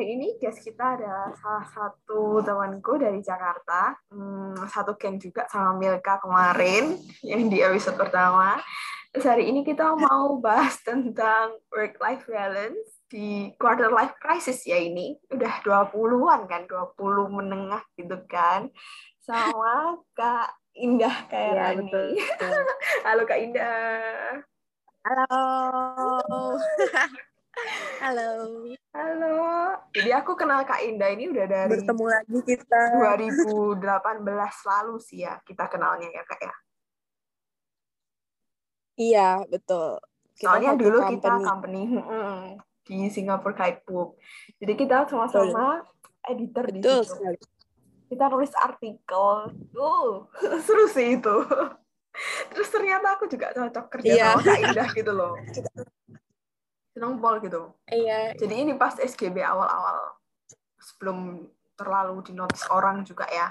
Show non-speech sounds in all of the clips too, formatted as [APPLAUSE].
hari ini guys kita ada salah satu temanku dari Jakarta, hmm, satu geng juga sama Milka kemarin yang di episode pertama. Terus hari ini kita mau bahas tentang work-life balance di quarter life crisis ya ini. Udah 20-an kan, 20 menengah gitu kan. Sama Kak Indah kayak ya, betul. [LAUGHS] Halo Kak Indah. Halo. [LAUGHS] Halo. Halo. Jadi aku kenal Kak Indah ini udah dari bertemu lagi kita 2018 lalu sih ya kita kenalnya ya Kak ya. Iya, betul. Kita Soalnya dulu company. kita company di Singapore Guidebook. Jadi kita sama-sama editor betul. di situ. Sekali. Kita nulis artikel. Uh, [LAUGHS] seru sih itu. Terus ternyata aku juga cocok kerja iya. sama Kak Indah gitu loh. Pol gitu. Iya. Jadi ini pas SGB awal-awal sebelum terlalu dinotis orang juga ya.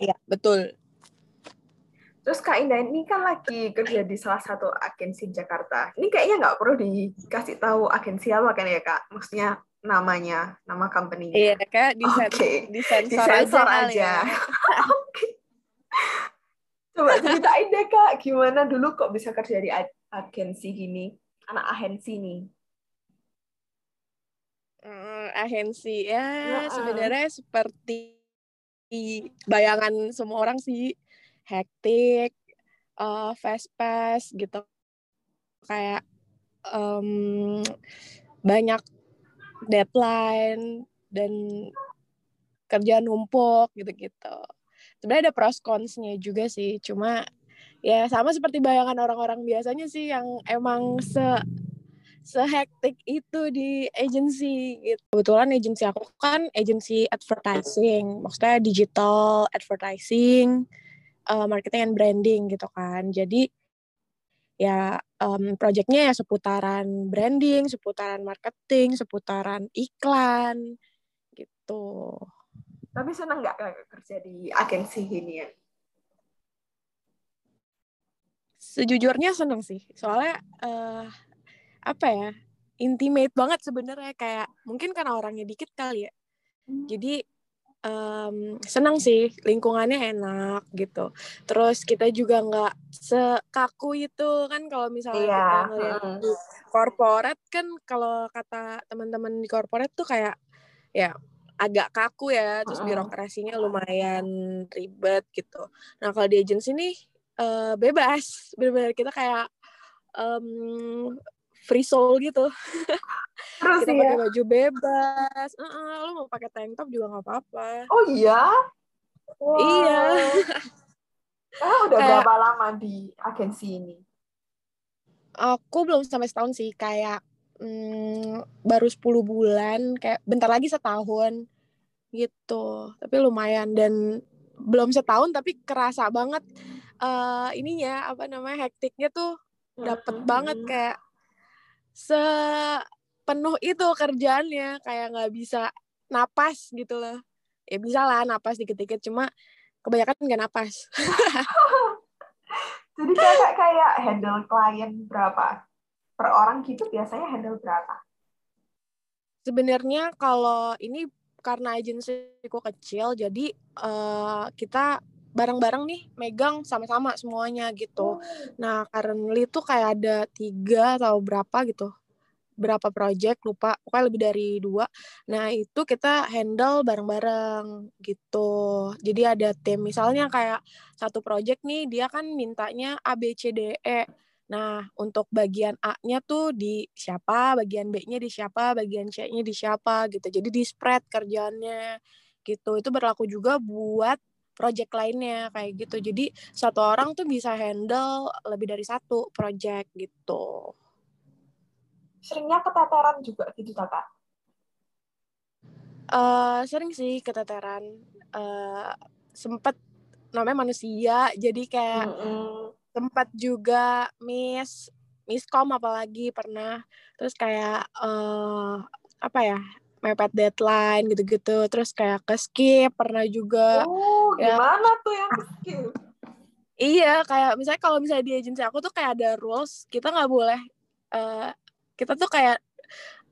Iya, betul. Terus Kak Indah ini kan lagi kerja di salah satu agensi Jakarta. Ini kayaknya nggak perlu dikasih tahu agensi apa kan ya Kak? Maksudnya namanya, nama company-nya. Iya Kak, disensor, okay. disensor, disensor aja. aja. Ya. [LAUGHS] Oke. Coba ceritain deh Kak, gimana dulu kok bisa kerja di agensi gini, anak agensi nih? Uh, agensi ya, ya sebenarnya seperti bayangan semua orang sih. Hektik, uh, fast pace gitu, kayak um, banyak deadline dan kerjaan numpuk gitu-gitu. Sebenarnya ada pros cons-nya juga sih, cuma ya sama seperti bayangan orang-orang biasanya sih yang emang se sehektik itu di agency gitu. Kebetulan agency aku kan agency advertising, maksudnya digital advertising, uh, marketing and branding gitu kan. Jadi ya um, projectnya ya seputaran branding, seputaran marketing, seputaran iklan gitu. Tapi senang nggak kerja di agensi gini ya? Sejujurnya seneng sih. Soalnya uh, apa ya intimate banget sebenarnya. Kayak mungkin karena orangnya dikit kali ya. Hmm. jadi um, senang sih lingkungannya enak gitu. Terus kita juga nggak sekaku itu kan kalau misalnya yeah. kita ngeliat di corporate kan kalau kata teman-teman di corporate tuh kayak ya agak kaku ya. Terus birokrasinya lumayan ribet gitu. Nah kalau di agency nih uh, bebas. [LAUGHS] Benar-benar kita kayak um, free soul gitu. Terus kita ya? pakai baju bebas. Uh -uh, lo mau pakai tank top juga nggak apa-apa. Oh iya? Wow. iya. [LAUGHS] Ah udah kayak, berapa lama di agensi ini? Aku belum sampai setahun sih kayak hmm, baru 10 bulan kayak bentar lagi setahun gitu. Tapi lumayan dan belum setahun tapi kerasa banget uh, ininya apa namanya hektiknya tuh dapet hmm. banget kayak sepenuh itu kerjaannya kayak nggak bisa napas gitu loh. Ya bisa lah napas dikit-dikit cuma kebanyakan nggak napas. [LAUGHS] Jadi kayak kayak handle klien berapa? Per orang gitu biasanya handle berapa? Sebenarnya kalau ini karena agensiku kecil jadi uh, kita bareng-bareng nih megang sama-sama semuanya gitu. Nah, currently tuh kayak ada tiga atau berapa gitu. Berapa project, lupa. Pokoknya lebih dari dua. Nah, itu kita handle bareng-bareng gitu. Jadi ada tim. Misalnya kayak satu project nih, dia kan mintanya A, B, C, D, E. Nah, untuk bagian A-nya tuh di siapa, bagian B-nya di siapa, bagian C-nya di siapa gitu. Jadi di spread kerjaannya gitu. Itu berlaku juga buat project lainnya kayak gitu. Jadi satu orang tuh bisa handle lebih dari satu project gitu. Seringnya keteteran juga gitu kakak? Uh, sering sih keteteran. Uh, sempet namanya manusia, jadi kayak mm -hmm. sempat juga miss miskom apalagi pernah. Terus kayak uh, apa ya mepet deadline gitu-gitu terus kayak ke skip pernah juga oh ya. gimana tuh yang skip iya kayak misalnya kalau misalnya di agensi aku tuh kayak ada rules kita nggak boleh uh, kita tuh kayak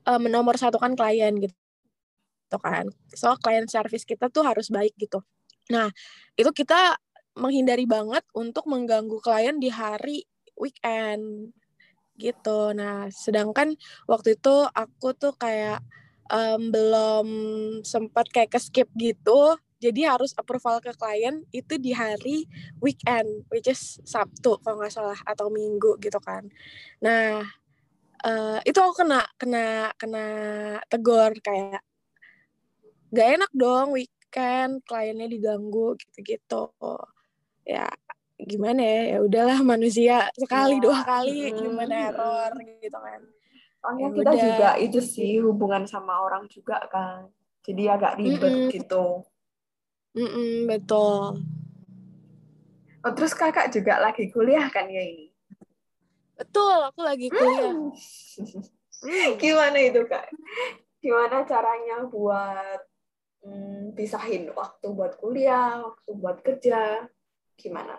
uh, menomorsatukan klien gitu kan. So klien service kita tuh harus baik gitu. Nah itu kita menghindari banget untuk mengganggu klien di hari weekend gitu. Nah sedangkan waktu itu aku tuh kayak um, belum sempat kayak ke skip gitu jadi harus approval ke klien itu di hari weekend which is Sabtu kalau nggak salah atau Minggu gitu kan. Nah uh, itu aku kena kena kena tegur kayak gak enak dong weekend kliennya diganggu gitu-gitu. Ya gimana ya? Ya udahlah manusia sekali ya. dua kali gimana error gitu kan soalnya ya kita udah. juga itu sih hubungan sama orang juga kan jadi agak ribet mm -mm. gitu Mm-mm, betul. Oh, terus kakak juga lagi kuliah kan ya ini? Betul, aku lagi kuliah. Hmm. [LAUGHS] Gimana itu kak? Gimana caranya buat hmm, pisahin waktu buat kuliah, waktu buat kerja? Gimana?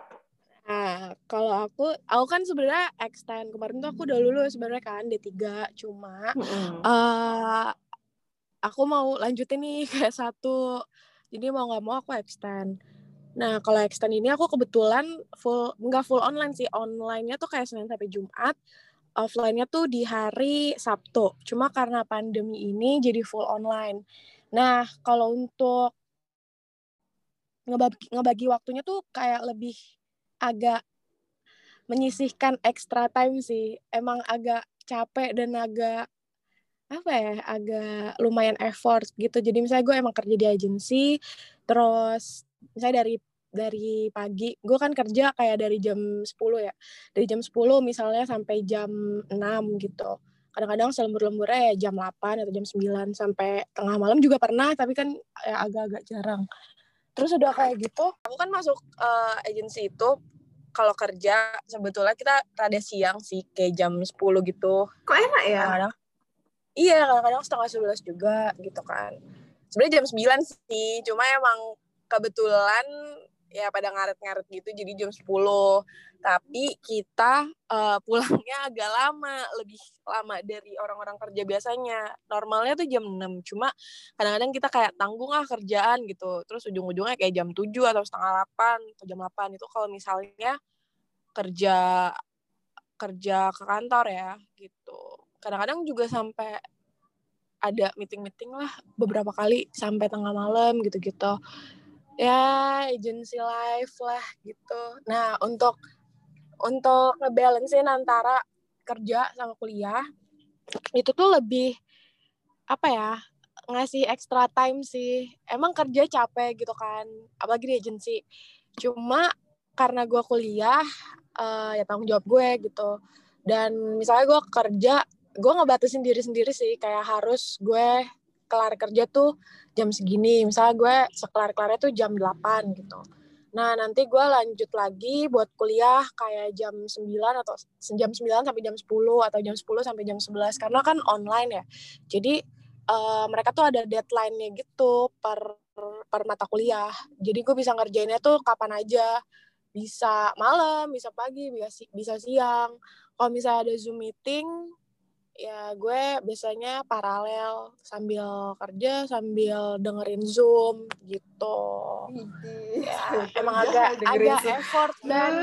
Nah, kalau aku, aku kan sebenarnya extend kemarin tuh aku udah lulus sebenarnya kan D3, cuma mm -hmm. uh, aku mau lanjutin nih [LAUGHS] kayak satu jadi mau nggak mau aku extend nah kalau extend ini aku kebetulan full nggak full online sih onlinenya tuh kayak senin sampai jumat offline-nya tuh di hari Sabtu. Cuma karena pandemi ini jadi full online. Nah, kalau untuk ngebagi, ngebagi waktunya tuh kayak lebih agak menyisihkan extra time sih. Emang agak capek dan agak apa ya agak lumayan effort gitu. Jadi misalnya gue emang kerja di agensi terus misalnya dari dari pagi gue kan kerja kayak dari jam 10 ya. Dari jam 10 misalnya sampai jam 6 gitu. Kadang-kadang selembur-lemburnya ya jam 8 atau jam 9 sampai tengah malam juga pernah tapi kan ya agak-agak jarang terus udah kayak gitu? Aku kan masuk uh, agensi itu kalau kerja sebetulnya kita rada siang sih kayak jam 10 gitu. Kok enak ya? Kadang iya kadang-kadang setengah sebelas juga gitu kan. Sebenarnya jam sembilan sih cuma emang kebetulan ya pada ngaret-ngaret gitu jadi jam sepuluh tapi kita uh, pulangnya agak lama lebih lama dari orang-orang kerja biasanya. Normalnya tuh jam 6 cuma kadang-kadang kita kayak tanggung ah kerjaan gitu. Terus ujung-ujungnya kayak jam 7 atau setengah 8 atau jam 8 itu kalau misalnya kerja kerja ke kantor ya gitu. Kadang-kadang juga sampai ada meeting-meeting lah beberapa kali sampai tengah malam gitu-gitu. Ya agency life lah gitu. Nah untuk untuk ngebalancein antara kerja sama kuliah itu tuh lebih apa ya ngasih extra time sih. Emang kerja capek gitu kan apalagi di agency. Cuma karena gue kuliah uh, ya tanggung jawab gue gitu. Dan misalnya gue kerja gue ngebatasin diri sendiri sih. Kayak harus gue kelar kerja tuh jam segini. Misalnya gue sekelar-kelarnya tuh jam 8 gitu nah nanti gue lanjut lagi buat kuliah kayak jam 9 atau jam 9 sampai jam 10 atau jam 10 sampai jam 11 karena kan online ya. Jadi uh, mereka tuh ada deadline-nya gitu per per mata kuliah. Jadi gue bisa ngerjainnya tuh kapan aja. Bisa malam bisa pagi bisa bisa siang. Kalau misalnya ada zoom meeting ya gue biasanya paralel sambil kerja sambil dengerin zoom gitu. Ya [LAUGHS] emang agak agak zoom. effort dan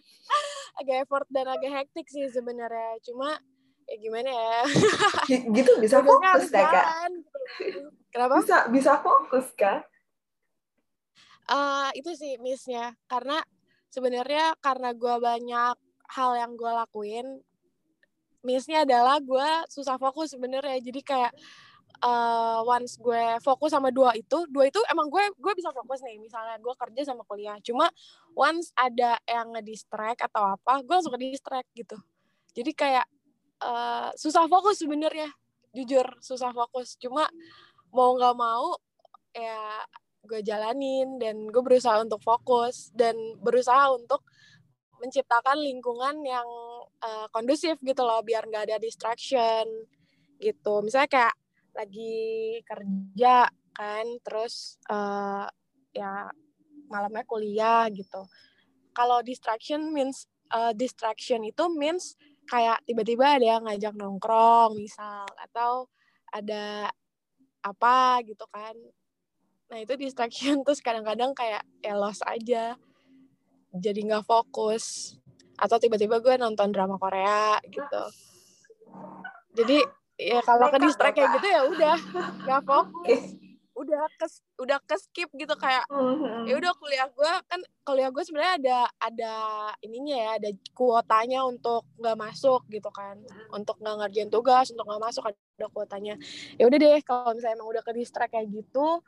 [LAUGHS] agak effort dan agak hektik sih sebenarnya. Cuma ya gimana ya? Gitu [LAUGHS] bisa fokus deh kak? kenapa? Bisa bisa fokus kak. Uh, itu sih missnya. Karena sebenarnya karena gue banyak hal yang gue lakuin missnya adalah gue susah fokus sebenarnya. Jadi kayak uh, once gue fokus sama dua itu dua itu emang gue gue bisa fokus nih. Misalnya gue kerja sama kuliah cuma once ada yang ngedistract atau apa gue langsung ke distract gitu. Jadi kayak uh, susah fokus sebenarnya. Jujur susah fokus. Cuma mau nggak mau ya gue jalanin dan gue berusaha untuk fokus dan berusaha untuk menciptakan lingkungan yang uh, kondusif gitu loh biar nggak ada distraction gitu. Misalnya kayak lagi kerja kan terus uh, ya malamnya kuliah gitu. Kalau distraction means uh, distraction itu means kayak tiba-tiba ada yang ngajak nongkrong misal atau ada apa gitu kan. Nah itu distraction [LAUGHS] terus kadang-kadang kayak ya lost aja. Jadi nggak fokus atau tiba-tiba gue nonton drama Korea gitu. Jadi ya kalau ke distract kayak gitu ya udah nggak fokus. Udah kes udah ke skip gitu kayak mm-hmm. ya udah kuliah gue kan kuliah gue sebenarnya ada ada ininya ya ada kuotanya untuk nggak masuk gitu kan. Untuk nggak ngerjain tugas untuk nggak masuk ada kuotanya. Ya udah deh kalau misalnya emang udah ke distract kayak gitu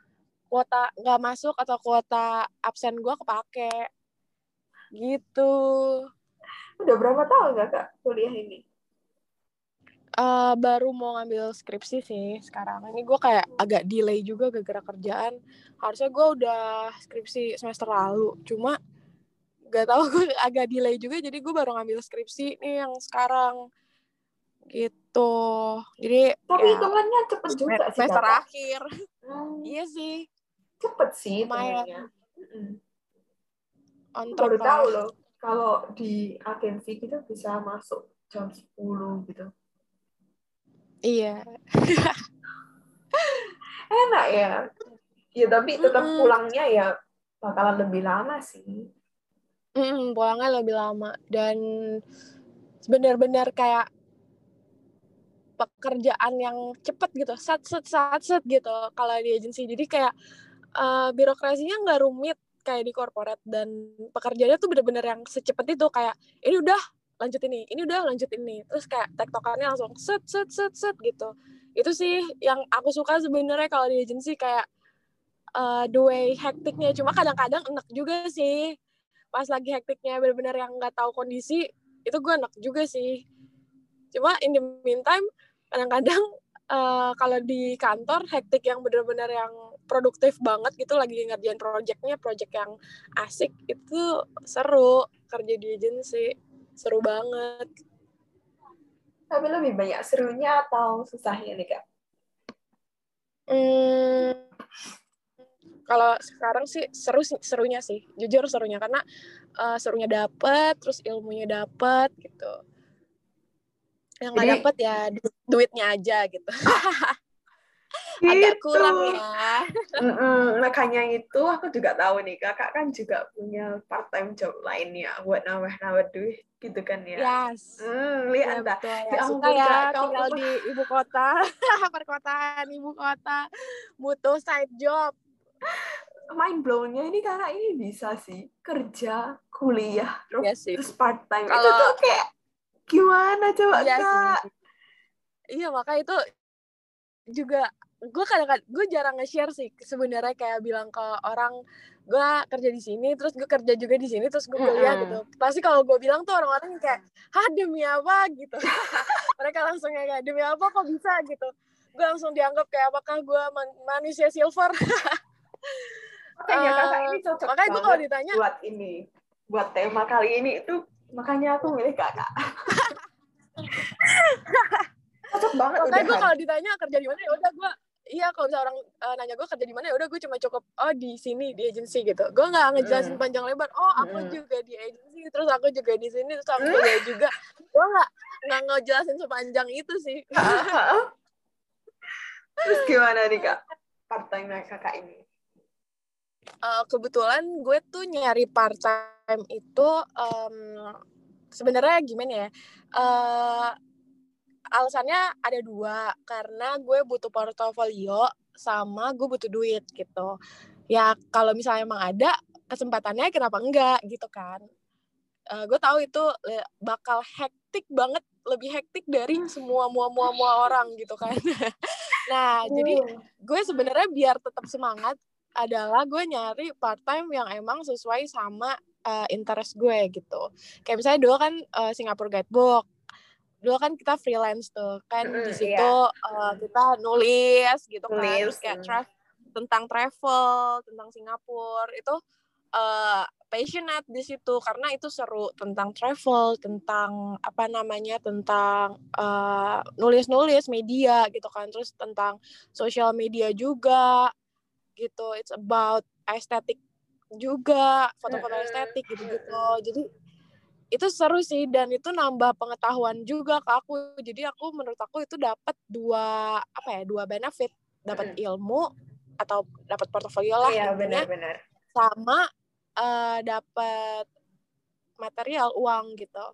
kuota nggak masuk atau kuota absen gue kepake. Gitu udah berapa tahun gak kak kuliah ini Uh, baru mau ngambil skripsi sih sekarang. Ini gue kayak agak delay juga gara-gara kerjaan. Harusnya gue udah skripsi semester lalu. Cuma gak tahu gue [LAUGHS] agak delay juga jadi gue baru ngambil skripsi nih yang sekarang gitu. Jadi tapi ya, hitungannya cepet juga sih. Semester akhir. Hmm. iya sih. Cepet sih hitungannya. On Baru tahu loh kalau di agensi kita bisa masuk jam 10 gitu. Iya. [LAUGHS] Enak ya. Ya tapi tetap mm. pulangnya ya bakalan lebih lama sih. Mm, pulangnya lebih lama dan benar-benar kayak pekerjaan yang cepet gitu, sat set sat set gitu kalau di agensi. Jadi kayak uh, birokrasinya nggak rumit kayak di corporate dan pekerjaannya tuh bener-bener yang secepat itu kayak ini udah lanjut ini ini udah lanjut ini. Terus kayak tektokannya langsung set set set set gitu. Itu sih yang aku suka sebenarnya kalau di agency kayak uh, the way hektiknya cuma kadang-kadang enak juga sih. Pas lagi hektiknya benar-benar yang nggak tahu kondisi itu gue enak juga sih. Cuma in the meantime kadang-kadang uh, kalau di kantor hektik yang benar-benar yang produktif banget gitu lagi ngerjain projectnya project yang asik itu seru. Kerja di agency seru banget. Tapi lebih banyak serunya atau susahnya nih kak? Hmm, kalau sekarang sih seru serunya sih. Jujur serunya karena uh, serunya dapet terus ilmunya dapet gitu. Yang nggak dapet ya du duitnya aja gitu [LAUGHS] agak gitu. kurang ya. Mm-mm, makanya itu aku juga tahu nih kakak kan juga punya part time job lainnya buat nambah-nambah duit gitu kan ya. Yes. Hmm, lihat ya, betul, ya. ya ampun ya, kau tinggal di ibu kota, [LAUGHS] perkotaan ibu kota, butuh side job. Main blownya ini kakak ini bisa sih kerja, kuliah, terus, ya terus part time. Kalau, itu tuh kayak gimana coba iya kak? Sih. Iya makanya itu juga gue kadang-kadang gue jarang nge-share sih sebenarnya kayak bilang ke orang gue kerja di sini terus gue kerja juga di sini terus gue kuliah mm -hmm. gitu. Pasti kalau gue bilang tuh orang-orang kayak hah demi apa? gitu. [LAUGHS] Mereka langsung kayak demi apa kok bisa? gitu. Gue langsung dianggap kayak apakah gue man manusia silver? [LAUGHS] Makanya uh, kakak ini cocok makanya gue kalau ditanya buat ini buat tema kali ini itu makanya aku milih kakak [LAUGHS] cocok banget makanya gue kalau ditanya kerja di mana ya udah gue iya kalau misalnya orang uh, nanya gue kerja di mana ya udah gue cuma cukup oh di sini di agensi gitu. Gue nggak ngejelasin mm. panjang lebar oh aku mm. juga di agensi terus aku juga di sini terus aku juga juga. Gue nggak nggak ngejelasin sepanjang itu sih. [LAUGHS] Terus gimana nih kak? Part time kakak ini? Uh, kebetulan gue tuh nyari part time itu um, sebenarnya gimana ya uh, alasannya ada dua karena gue butuh portofolio sama gue butuh duit gitu ya kalau misalnya emang ada kesempatannya kenapa enggak gitu kan uh, gue tahu itu bakal hektik banget lebih hektik dari hmm. semua mua mua mua orang gitu kan [LAUGHS] nah jadi hmm. gue sebenarnya biar tetap semangat adalah gue nyari part time yang emang sesuai sama uh, interest gue gitu kayak misalnya dulu kan uh, Singapore Guidebook dulu kan kita freelance tuh kan mm, di situ yeah. uh, kita nulis gitu kan terus kayak tra tentang travel tentang Singapura itu uh, passionate di situ karena itu seru tentang travel tentang apa namanya tentang uh, nulis-nulis media gitu kan terus tentang social media juga gitu it's about estetik juga foto-foto estetik gitu gitu jadi itu seru sih dan itu nambah pengetahuan juga ke aku. Jadi aku menurut aku itu dapat dua apa ya dua benefit. Dapat ilmu atau dapat portofolio lah iya, benar-benar sama uh, dapat material uang gitu.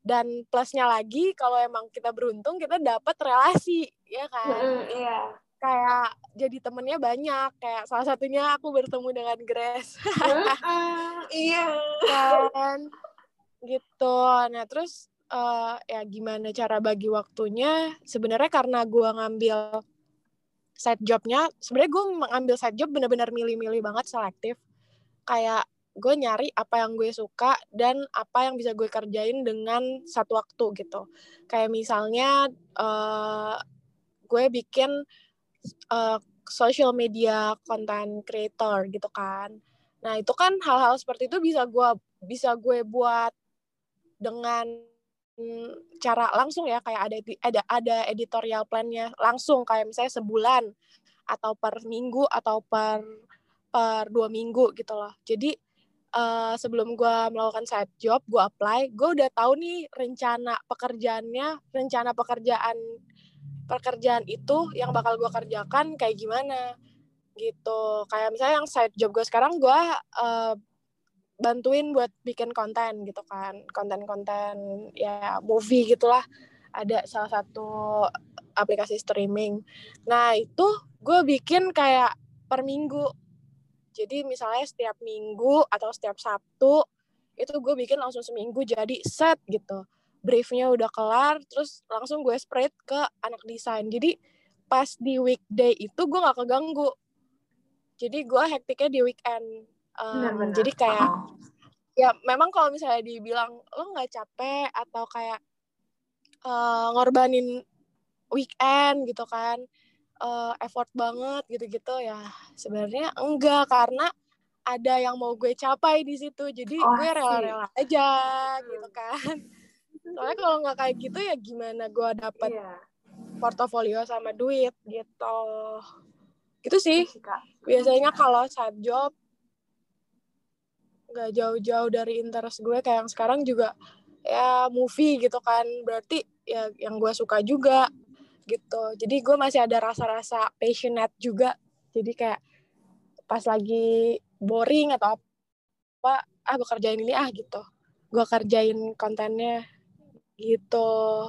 Dan plusnya lagi kalau emang kita beruntung kita dapat relasi ya kan? Mm, iya. Kayak jadi temennya banyak. Kayak salah satunya aku bertemu dengan Grace. [LAUGHS] Iya. Kan gitu. Nah terus uh, ya gimana cara bagi waktunya? Sebenarnya karena gue ngambil side jobnya sebenarnya gue mengambil side job benar-benar milih-milih banget selektif. Kayak gue nyari apa yang gue suka dan apa yang bisa gue kerjain dengan satu waktu gitu. Kayak misalnya uh, gue bikin uh, social media content creator gitu kan. Nah itu kan hal-hal seperti itu bisa gue bisa gue buat dengan cara langsung ya kayak ada ada ada editorial plannya langsung kayak misalnya sebulan atau per minggu atau per per dua minggu gitu loh jadi uh, sebelum gue melakukan side job, gue apply, gue udah tahu nih rencana pekerjaannya, rencana pekerjaan pekerjaan itu yang bakal gue kerjakan kayak gimana gitu. Kayak misalnya yang side job gue sekarang gue uh, bantuin buat bikin konten gitu kan, konten-konten ya movie gitulah. Ada salah satu aplikasi streaming. Nah itu gue bikin kayak per minggu jadi misalnya setiap minggu atau setiap Sabtu itu gue bikin langsung seminggu jadi set gitu. Briefnya udah kelar, terus langsung gue spread ke anak desain. Jadi pas di weekday itu gue gak keganggu. Jadi gue hektiknya di weekend. Um, benar, benar. Jadi kayak oh. ya memang kalau misalnya dibilang lo nggak capek atau kayak uh, ngorbanin weekend gitu kan uh, effort banget gitu-gitu ya sebenarnya enggak karena ada yang mau gue capai di situ. Jadi oh, gue rela-rela aja gitu kan. Soalnya kalau nggak kayak gitu ya gimana gue dapet yeah. portofolio sama duit gitu. Gitu sih. Biasanya kalau saat job nggak jauh-jauh dari interest gue kayak yang sekarang juga ya movie gitu kan. Berarti ya yang gue suka juga gitu. Jadi gue masih ada rasa-rasa passionate juga. Jadi kayak pas lagi boring atau apa ah gue kerjain ini ah gitu. Gue kerjain kontennya gitu.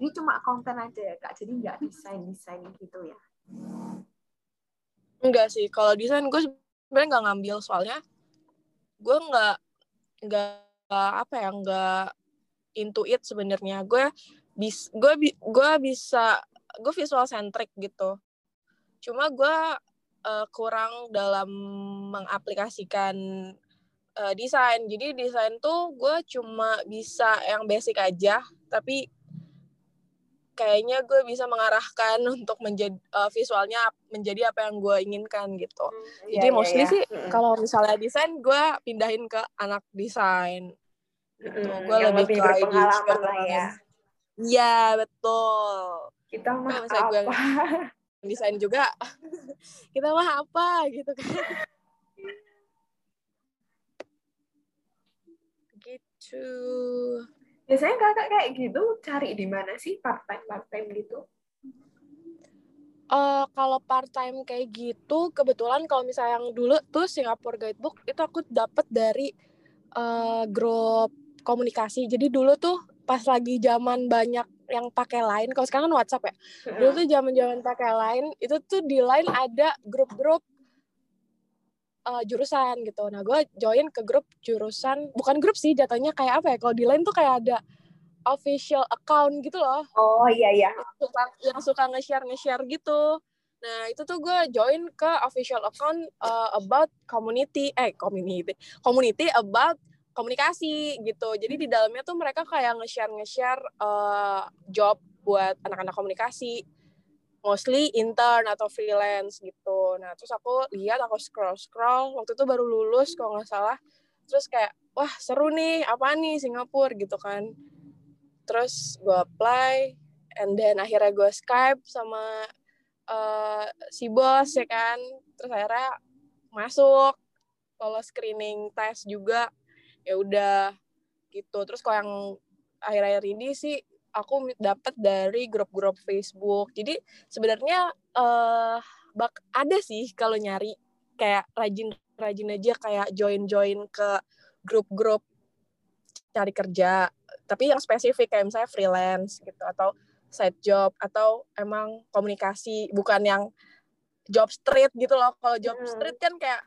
Ini cuma konten aja ya kak? Jadi nggak desain desain gitu ya? Enggak sih. Kalau desain gue sebenarnya nggak ngambil soalnya gue nggak nggak apa ya nggak into it sebenarnya. Gue bis gue gue bisa gue visual centric gitu. Cuma gue uh, kurang dalam mengaplikasikan uh, desain. Jadi desain tuh gue cuma bisa yang basic aja tapi kayaknya gue bisa mengarahkan [LAUGHS] untuk menjadi uh, visualnya menjadi apa yang gue inginkan gitu. Hmm, Jadi yeah, mostly yeah, sih hmm. kalau misalnya desain gue pindahin ke anak desain. Gitu. Hmm, gue lebih, lebih ke lah ya. Iya betul kita mah nah, apa gue [LAUGHS] desain juga [LAUGHS] kita mah apa gitu kan gitu biasanya kakak kayak gitu cari di mana sih part time part time gitu? Uh, kalau part time kayak gitu kebetulan kalau misalnya yang dulu tuh Singapore Guidebook itu aku dapat dari uh, grup komunikasi. Jadi dulu tuh pas lagi zaman banyak yang pakai lain kalau sekarang kan WhatsApp ya. Dulu tuh zaman zaman pakai lain itu tuh di lain ada grup-grup uh, jurusan gitu nah gue join ke grup jurusan bukan grup sih jatuhnya kayak apa ya kalau di lain tuh kayak ada official account gitu loh oh iya iya yang suka, yang suka nge-share nge-share gitu nah itu tuh gue join ke official account uh, about community eh community community about komunikasi gitu. Jadi di dalamnya tuh mereka kayak nge-share nge-share uh, job buat anak-anak komunikasi. Mostly intern atau freelance gitu. Nah, terus aku lihat aku scroll-scroll waktu itu baru lulus kalau nggak salah. Terus kayak wah, seru nih, apa nih Singapura gitu kan. Terus gue apply and then akhirnya gue Skype sama uh, si bos ya kan. Terus akhirnya masuk lolos screening tes juga ya udah gitu terus kalau yang akhir-akhir ini sih aku dapat dari grup-grup Facebook jadi sebenarnya uh, bak ada sih kalau nyari kayak rajin-rajin aja kayak join-join ke grup-grup cari kerja tapi yang spesifik kayak misalnya freelance gitu atau side job atau emang komunikasi bukan yang job street gitu loh kalau job hmm. street kan kayak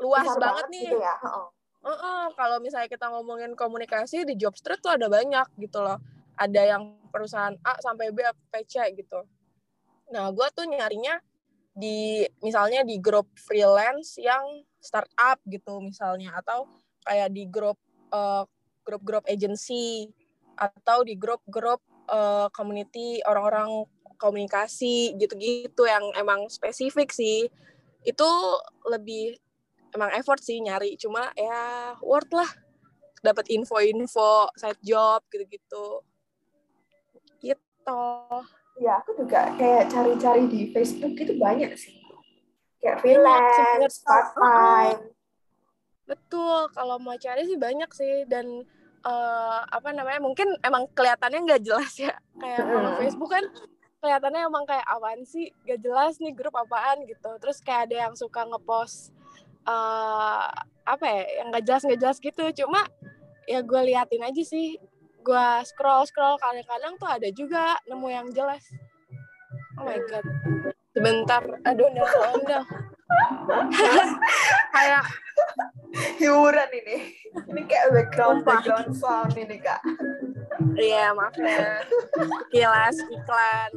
luas banget, banget nih gitu ya. oh. uh -uh, kalau misalnya kita ngomongin komunikasi di job street tuh ada banyak gitu loh ada yang perusahaan A sampai B sampai C gitu. Nah gue tuh nyarinya di misalnya di grup freelance yang startup gitu misalnya atau kayak di grup uh, grup-grup agency atau di grup-grup uh, community orang-orang komunikasi gitu-gitu yang emang spesifik sih. Itu lebih emang effort sih nyari cuma ya worth lah. Dapat info-info side job gitu-gitu gitu ya aku juga kayak cari-cari di Facebook itu banyak sih. Kayak freelance part time betul kalau mau cari sih banyak sih. Dan uh, apa namanya mungkin emang kelihatannya nggak jelas ya. Kayak kalau Facebook kan kelihatannya emang kayak apaan sih? Gak jelas nih grup apaan gitu. Terus kayak ada yang suka ngepost uh, apa ya yang gak jelas nggak jelas gitu. Cuma ya gue liatin aja sih gue scroll scroll. Kadang-kadang tuh ada juga nemu yang jelas. Oh my god. Sebentar. Aduh ondel kayak hiburan ini. Ini kayak background background sound ini kak. Iya maaf ya. Kilas iklan.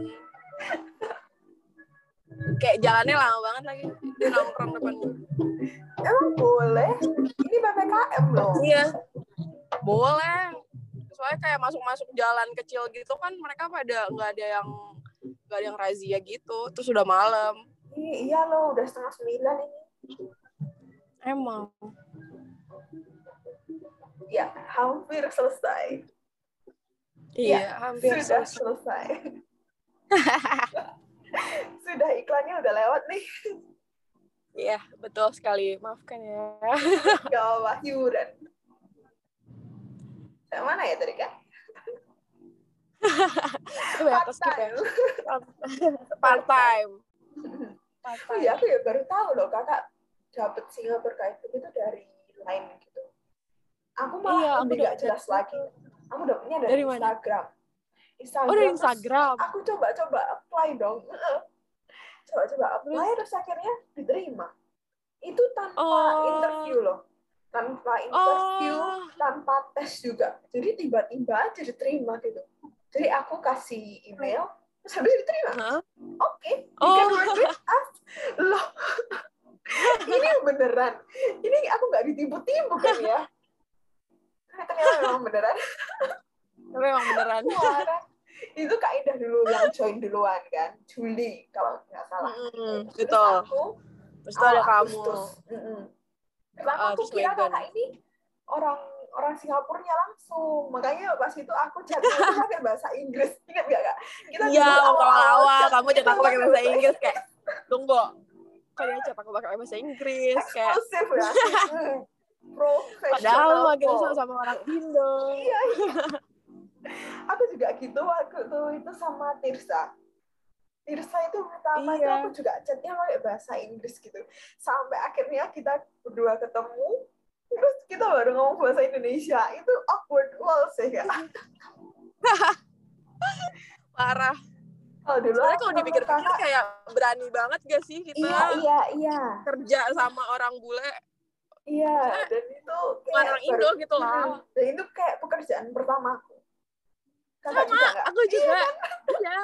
Kayak jalannya lama banget lagi. Di nongkrong depan emang boleh? Ini ppkm loh. Iya. Boleh soalnya kayak masuk-masuk jalan kecil gitu kan mereka pada nggak ada yang nggak ada yang razia gitu. Terus sudah malam. Iya loh udah setengah sembilan ini. Emang. Ya hampir selesai. Iya ya, hampir sudah selesai, [LAUGHS] sudah iklannya udah lewat nih. Iya, betul sekali. Maafkan ya. Gak apa hiburan. Mana ya tadi kan? [LAUGHS] Part time. Part time. Oh iya, aku ya baru tahu loh kakak dapet Singapura kayak itu dari lain gitu. Aku malah iya, lebih gak jelas lagi. Aku dapetnya dari, dari Instagram. Instagram. Oh dari Instagram. Aku coba-coba apply dong. [LAUGHS] Coba-coba apply terus akhirnya diterima. Itu tanpa oh. interview loh tanpa interview, oh. tanpa tes juga. Jadi tiba-tiba aja diterima gitu. Jadi aku kasih email, terus habis diterima. Huh? Oke, okay, oh. can work with us. Loh, [LAUGHS] ini beneran. Ini aku nggak ditipu-tipu kan ya? Ternyata memang beneran. Memang beneran. [LAUGHS] itu Kak Indah dulu yang join duluan kan, Juli kalau nggak salah. Mm, terus betul. Aku, terus ada kamu. Mm -mm Kenapa aku kira kakak ini orang orang Singapurnya langsung. Makanya pas itu aku chatnya [LAUGHS] pakai bahasa Inggris. Ingat gak kak? Kita Iya, awal-awal kamu chat aku pakai bahasa Inggris kayak tunggu. Dia chat aku pakai bahasa Inggris kayak eksklusif ya. Profesional. Padahal kita sama-sama orang Indo. Iya, iya. aku juga gitu waktu itu itu sama Tirsa Tirsa itu pertama iya. itu aku juga chatnya pakai bahasa Inggris gitu. Sampai akhirnya kita berdua ketemu terus kita baru ngomong bahasa Indonesia. Itu awkward wall sih ya [LAUGHS] parah. Oh, dulu Soalnya kalau dipikir-pikir kayak berani banget gak sih kita iya, iya, iya. kerja sama orang bule? Iya, dan itu kayak orang Indo gitu loh. Dan itu kayak pekerjaan pertamaku sama juga aku juga. Iya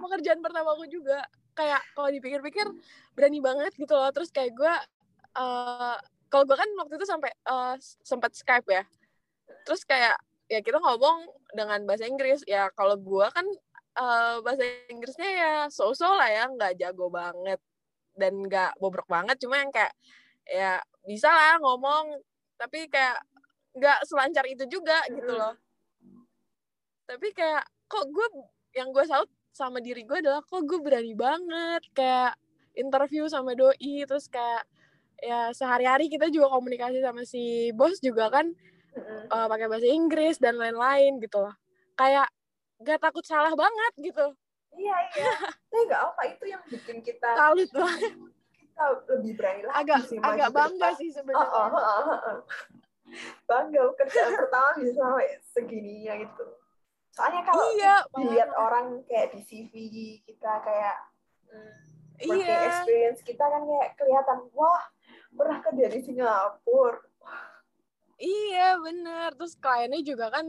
pekerjaan pertama aku juga. Kayak kalau dipikir-pikir berani banget gitu loh. Terus kayak gue uh, kalau gue kan waktu itu sampai uh, sempat Skype ya. Terus kayak ya kita ngomong dengan bahasa Inggris. Ya kalau gue kan uh, bahasa Inggrisnya ya so-so lah ya. Nggak jago banget dan nggak bobrok banget. Cuma yang kayak ya bisa lah ngomong. Tapi kayak nggak selancar itu juga gitu loh tapi kayak kok gue yang gue salut sama diri gue adalah kok gue berani banget kayak interview sama doi. Terus kayak ya sehari-hari kita juga komunikasi sama si bos juga kan uh, pakai bahasa Inggris dan lain-lain gitu loh. Kayak gak takut salah banget gitu. Iya iya. [LAUGHS] Tapi nggak apa itu yang bikin kita salut tuh kita lebih berani lagi agak sih agak bangga depan. sih sebenarnya. Oh, oh, oh, oh. bangga kerjaan pertama bisa sampai segininya gitu soalnya kalau iya dilihat parah. orang kayak di CV kita kayak hmm, working iya. experience kita kan kayak kelihatan wah pernah kerja di Singapura. Iya bener. Terus kliennya juga kan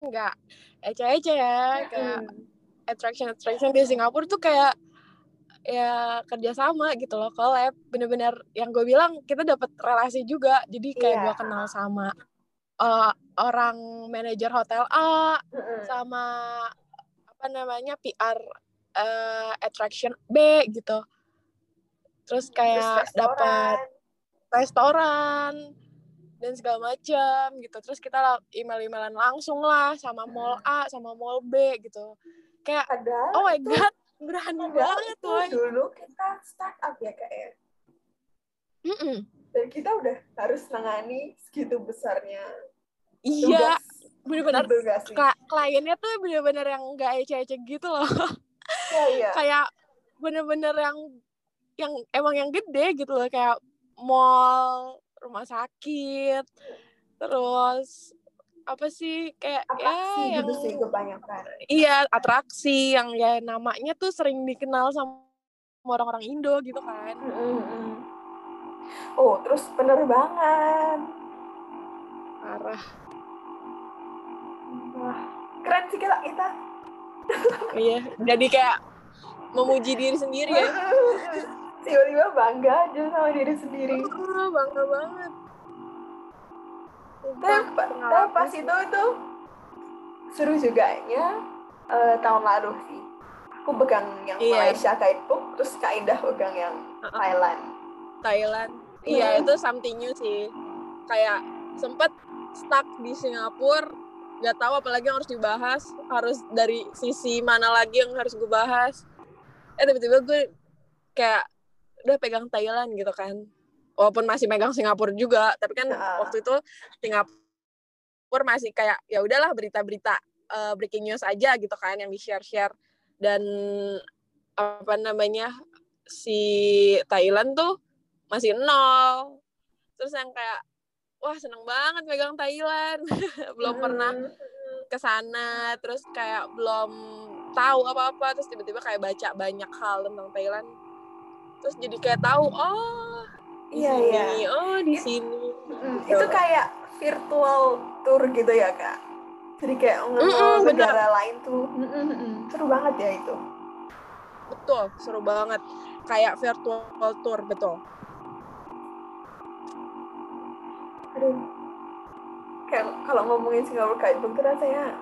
nggak ece-ece ya kayak attraction attraction di Singapura tuh kayak ya kerjasama gitu loh collab bener-bener yang gue bilang kita dapat relasi juga. Jadi kayak Iya. gue kenal sama uh, orang manajer hotel A sama apa namanya PR uh, attraction B gitu. Terus Terus kayak dapat restoran. dan segala macam gitu. Terus kita la- email-emailan langsung lah sama mall A sama mall B gitu. Kayak padahal oh my god berani banget woy dulu kita startup ya kayak Mm-mm. dan kita udah harus nangani segitu besarnya iya bener-bener. Kla- kliennya tuh bener-bener yang nggak ece-ece gitu loh. Iya iya. Kayak bener-bener yang yang emang yang gede gitu loh. Kayak mall rumah sakit terus apa sih kayak atraksi ya yang gitu sih kebanyakan. Iya atraksi yang ya namanya tuh sering dikenal sama orang-orang Indo gitu kan. Mm-mm. oh terus penerbangan parah wah keren sih kita kita iya jadi kayak memuji diri sendiri ya. [LAUGHS] Tiba-tiba bangga aja sama diri sendiri. Ah, bangga banget. Tapi, pa- tapi pas itu itu seru juga ya. Eh, tahun lalu sih. Aku pegang yang Iya. Malaysia Guidebook terus Kak Indah pegang yang Uh-uh. Thailand. Thailand. Iya. itu something new sih. Kayak sempet stuck di Singapura nggak tahu apalagi yang harus dibahas. Harus dari sisi mana lagi yang harus gue bahas. Eh tiba-tiba gue kayak udah pegang Thailand gitu kan. Walaupun masih megang Singapura juga tapi kan Ah. waktu itu Singapura masih kayak ya udahlah berita-berita eh, breaking news aja gitu kan yang di share-share dan apa namanya si Thailand tuh masih nol. Terus yang kayak wah seneng banget megang Thailand. [LAUGHS] Belum pernah Mm. ke sana terus kayak belum tahu apa-apa terus tiba-tiba kayak baca banyak hal tentang Thailand. Terus jadi kayak tahu oh di Iya, sini iya. oh di sini. Mm, itu kayak virtual tour gitu ya kak? Jadi kayak Mm-mm, nge bener. negara lain tuh. Mm, mm, mm. seru banget ya itu. Betul seru banget. Kayak virtual tour betul aduh. Kayak kalau ngomongin Singapura Guidebook tuh rasanya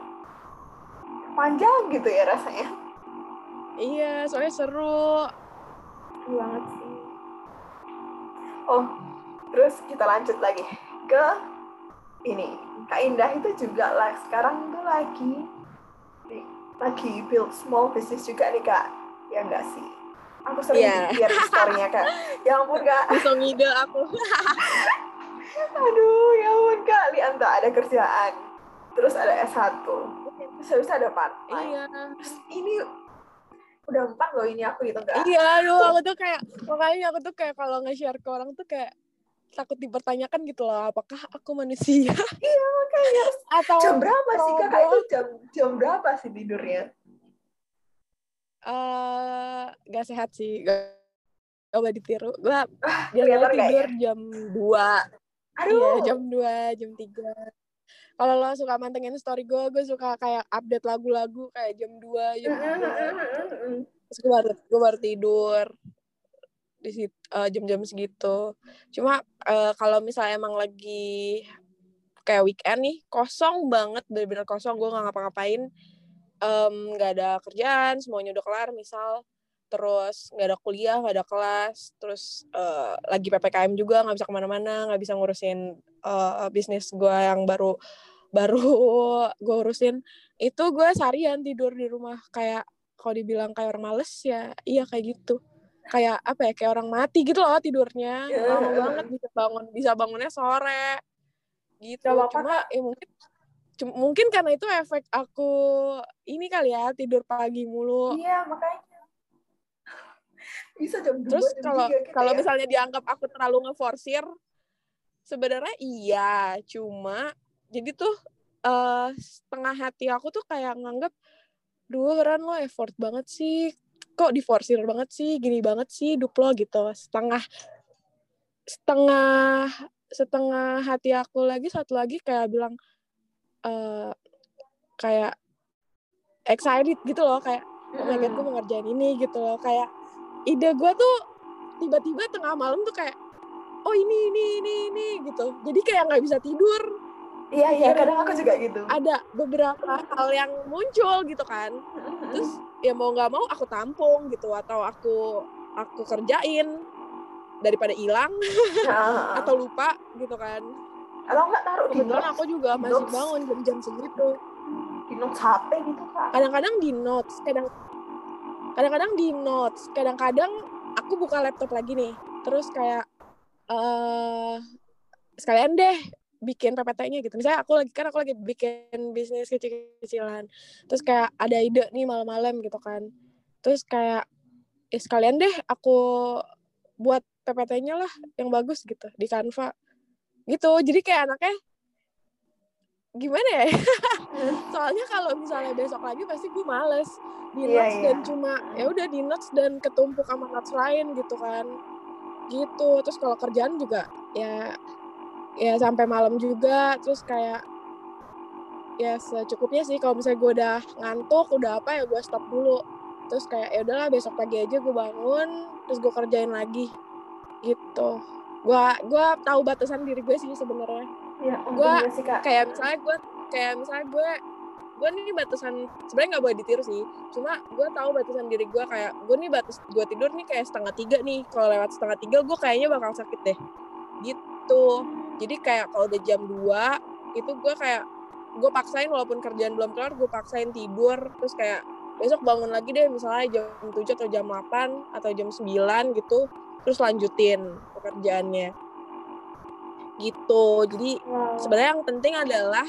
panjang gitu ya rasanya. Iya soalnya seru. Seru banget sih. Oh terus kita lanjut lagi ke ini. Kak Indah itu juga lah sekarang tuh lagi lagi build small business juga nih kak. Ya enggak sih? Aku sering Iya. lihat di story-nya kak. Ya ampun kak. Bisa ngide aku [LAUGHS] aduh ya ampun kak. Lihat tuh ada kerjaan. Terus ada S1 terus habis ada part iya. Terus ini udah empat loh ini aku gitu kak. Iya aduh aku tuh kayak makanya aku tuh kayak kalau nge-share ke orang tuh kayak takut dipertanyakan gitu loh apakah aku manusia? Makanya. Atau jam berapa sih kak? Robot? itu jam jam berapa sih tidurnya? Eh gak sehat sih. Gak, gak boleh ditiru. Gue biasanya kelihatan nggak tidur jam 2 aduh. iya jam 2 jam 3 kalau lo suka mantengin story gue gue suka kayak update lagu-lagu kayak jam 2 jam 3 terus gue baru gue baru tidur di situ jam-jam segitu. Cuma eh, kalau misalnya emang lagi kayak weekend nih kosong banget bener-bener kosong gue nggak ngapa-ngapain. Nggak ada kerjaan semuanya udah kelar misal terus nggak ada kuliah nggak ada kelas terus eh, lagi ppkm juga nggak bisa ke mana-mana nggak bisa ngurusin eh, bisnis gue yang baru baru [LAUGHS] gue urusin. Itu gue seharian tidur di rumah kayak kalau dibilang kayak orang males ya iya kayak gitu. Kayak apa ya kayak orang mati gitu loh tidurnya Ya. lama banget bisa bangun bisa bangunnya sore gitu. Gak cuma ya mungkin cuma, mungkin karena itu efek aku ini kali ya tidur pagi mulu. Iya makanya bisa jam terus kalau gitu kalau ya? misalnya dianggap aku terlalu ngeforsir sebenarnya iya cuma jadi tuh uh, setengah hati aku tuh kayak nganggap duh Ran lo effort banget sih. Kok diforsir banget sih? Gini banget sih hidup lo gitu. Setengah setengah setengah hati aku lagi satu lagi kayak bilang uh, kayak excited gitu loh kayak oh my god gue mau ngerjain ini gitu loh. Kayak ide gue tuh tiba-tiba tengah malam tuh kayak oh ini ini ini ini gitu. Jadi kayak nggak bisa tidur. Iya iya kadang aku juga gitu. Ada beberapa hal yang muncul gitu kan. Terus ya mau nggak mau aku tampung gitu atau aku aku kerjain daripada hilang [LAUGHS] atau lupa gitu kan. Kalau nggak taruh kebetulan aku juga di masih notes. bangun jam-jam segitu. Di notes HP gitu kak. Kadang-kadang di notes kadang kadang-kadang di notes kadang-kadang aku buka laptop lagi nih terus kayak uh, sekalian deh bikin PPT-nya gitu. Misalnya aku lagi kan aku lagi bikin bisnis kecil-kecilan. Terus kayak ada ide nih malam-malam gitu kan. Terus kayak ya sekalian deh aku buat PPT-nya lah yang bagus gitu di Canva. Gitu. Jadi kayak anaknya gimana ya? [LAUGHS] Soalnya kalau misalnya besok lagi pasti gue males. Di yeah, notes yeah. dan cuma ya udah di notes dan ketumpuk sama notes lain gitu kan. Gitu. Terus kalau kerjaan juga ya ya sampai malam juga. Terus kayak ya secukupnya sih. Kalau misalnya gue udah ngantuk udah apa ya gue stop dulu. Terus kayak ya udahlah besok pagi aja gue bangun terus gue kerjain lagi. Gitu. Gue gue tahu batasan diri gue sih sebenarnya. Ya, gue kayak misalnya gue kayak misalnya gue gue nih batasan sebenarnya nggak boleh ditiru sih. Cuma gue tahu batasan diri gue kayak gue nih batas gue tidur nih kayak setengah tiga nih. Kalau lewat setengah tiga gue kayaknya bakal sakit deh. Gitu. Jadi kayak kalau udah jam 2 itu gue kayak gue paksain walaupun kerjaan belum kelar gue paksain tidur. Terus kayak besok bangun lagi deh misalnya jam 7 atau jam 8 atau jam 9 gitu. Terus lanjutin pekerjaannya. Gitu. Jadi wow. sebenarnya yang penting adalah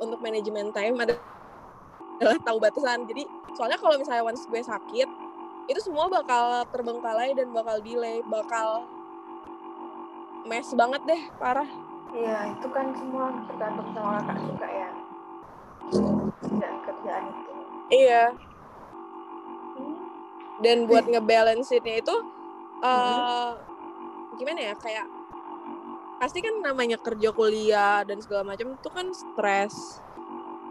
untuk manajemen time adalah tahu batasan. Jadi soalnya kalau misalnya once gue sakit itu semua bakal terbengkalai dan bakal delay bakal mes banget deh parah. Iya itu kan semua tergantung sama kakak juga ya. Dan kerjaan itu. Iya. Dan buat ngebalance ini itu uh, gimana ya kayak pasti kan namanya kerja kuliah dan segala macam itu kan stres.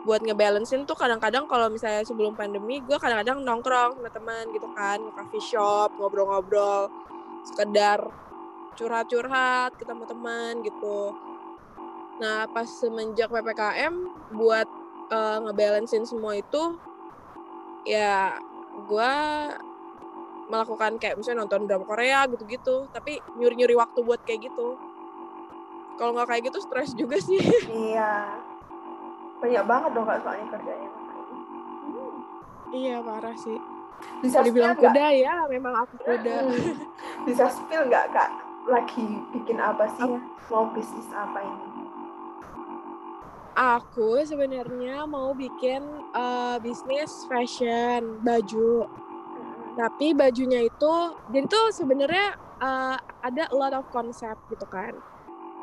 Buat ngebalancein tuh kadang-kadang kalau misalnya sebelum pandemi gue kadang-kadang nongkrong sama teman gitu kan ke coffee shop ngobrol-ngobrol sekedar curhat-curhat ketemu teman gitu. Nah pas semenjak ppkm buat uh, ngebalancein semua itu ya gue melakukan kayak misalnya nonton drama Korea gitu-gitu tapi nyuri-nyuri waktu buat kayak gitu kalau nggak kayak gitu stres juga sih iya banyak banget dong kak soalnya kerjanya hmm. iya parah sih bisa dibilang kuda gak? ya memang aku kuda hmm. bisa spill nggak kak lagi bikin apa sih apa? mau bisnis apa ini aku sebenarnya mau bikin uh, bisnis fashion baju hmm. tapi bajunya itu jadi tuh sebenarnya uh, ada a lot of concept gitu kan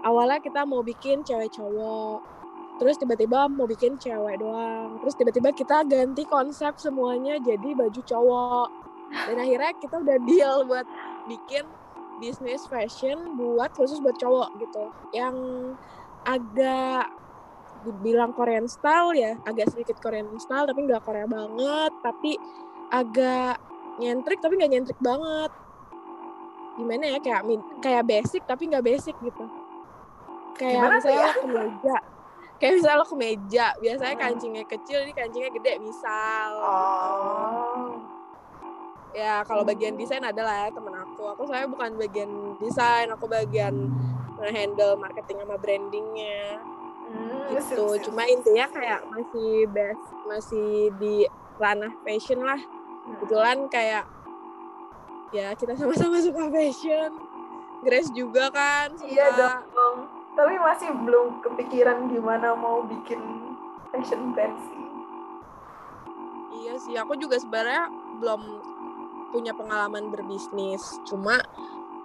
awalnya kita mau bikin cewek cowok terus tiba-tiba mau bikin cewek doang terus tiba-tiba kita ganti konsep semuanya jadi baju cowok. Dan akhirnya kita udah deal buat bikin bisnis fashion buat khusus buat cowok gitu. Yang agak dibilang Korean style ya agak sedikit Korean style tapi nggak Korea banget tapi agak nyentrik tapi nggak nyentrik banget. Gimana ya kayak kayak basic tapi nggak basic gitu kayak Gimana misalnya ya? ke meja. Kayak misalnya lo ke meja biasanya kancingnya kecil ini kancingnya gede misal. Oh. ya kalau bagian desain adalah ya temen aku. Aku saya bukan bagian desain aku bagian handle marketing sama brandingnya. Hmm, gitu. cuma intinya kayak masih best masih di ranah fashion lah. Hmm. kebetulan kayak ya kita sama-sama suka fashion. Grace juga kan iya dong tapi masih belum kepikiran gimana mau bikin fashion brand sih. Iya sih aku juga sebenarnya belum punya pengalaman berbisnis. Cuma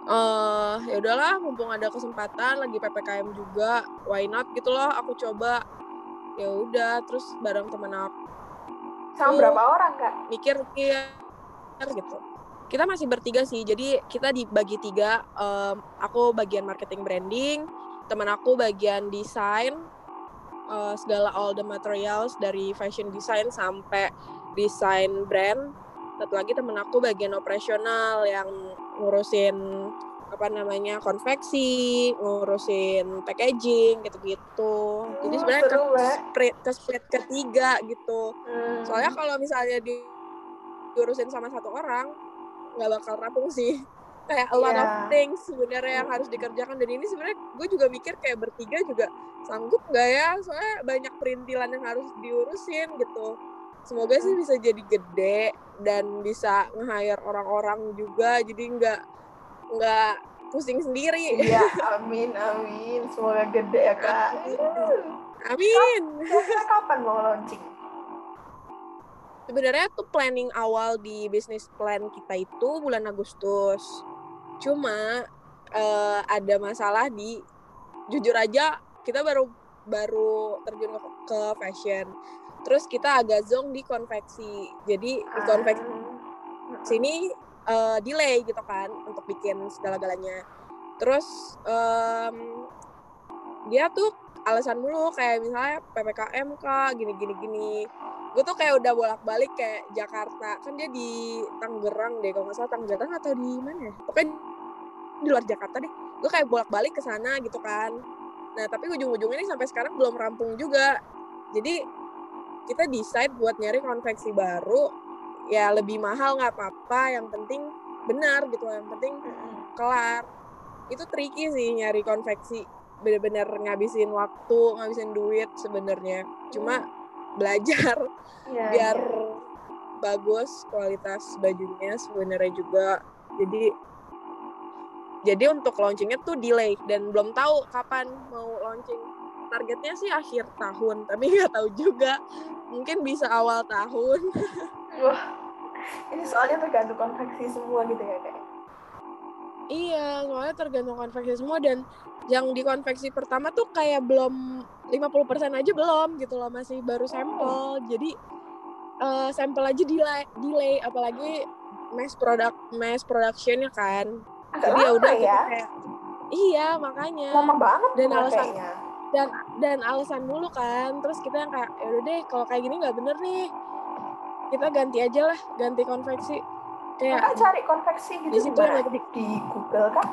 uh, ya udahlah mumpung ada kesempatan lagi ppkm juga why not gitu loh aku coba. Ya udah terus bareng temen aku. Sama berapa orang kak? mikir mikir gitu. Kita masih bertiga sih jadi kita dibagi tiga. Um, aku bagian marketing branding teman aku bagian desain uh, segala all the materials dari fashion design sampai desain brand satu lagi temen aku bagian operasional yang ngurusin apa namanya konveksi, ngurusin packaging gitu-gitu. Jadi sebenarnya ke split, ke split ketiga gitu. Hmm. Soalnya kalau misalnya di diurusin sama satu orang nggak bakal rampung sih. Kayak a lot yeah. of iya. things sebenarnya yang harus dikerjakan dan ini sebenarnya gue juga mikir kayak bertiga juga sanggup nggak ya? Soalnya banyak perintilan yang harus diurusin gitu. Semoga sih bisa jadi gede dan bisa nge-hire orang-orang juga jadi nggak nggak pusing sendiri. Iya, [LAUGHS] amin, amin. Semoga gede ya, Kak. Amin. Kira kapan mau launching? Sebenarnya tuh planning awal di bisnis plan kita itu bulan Agustus. Cuma uh, ada masalah di jujur aja kita baru baru terjun ke, ke fashion. Terus kita agak zong di konveksi. Jadi di konveksi ah. sini uh, delay gitu kan untuk bikin segala-galanya terus um, dia tuh alasan mulu kayak misalnya ppkm kak gini gini gini gue tuh kayak udah bolak balik kayak Jakarta kan dia di Tangerang deh kalau nggak salah Tangerang atau di mana ya pokoknya di luar Jakarta deh. Gue kayak bolak balik ke sana gitu kan. Nah tapi ujung-ujungnya nih sampai sekarang belum rampung juga. Jadi kita decide buat nyari konveksi baru. Ya lebih mahal nggak apa-apa. Yang penting benar gitu. Yang penting kelar. Itu tricky sih nyari konveksi. Bener-bener ngabisin waktu ngabisin duit sebenarnya. Cuma belajar. Ya, biar ya. bagus kualitas bajunya sebenarnya juga. Jadi jadi untuk launchingnya tuh delay dan belum tahu kapan mau launching targetnya sih akhir tahun [LAUGHS] tapi nggak tahu juga mungkin bisa awal tahun [LAUGHS] Wah, ini soalnya tergantung konveksi semua gitu ya kayak. Iya, soalnya tergantung konveksi semua dan yang di konveksi pertama tuh kayak belum 50% aja belum gitu loh, masih baru sampel. Jadi uh, sampel aja delay, delay apalagi mass product mass production ya kan. Agak ya udah ya. kayak Iya, makanya. Lama banget dan alasan dan dan alasan dulu kan. Terus kita yang kayak ya udah deh kalau kayak gini nggak bener nih kita ganti aja lah ganti konveksi kayak cari konveksi gitu di situ yang di, di Google kan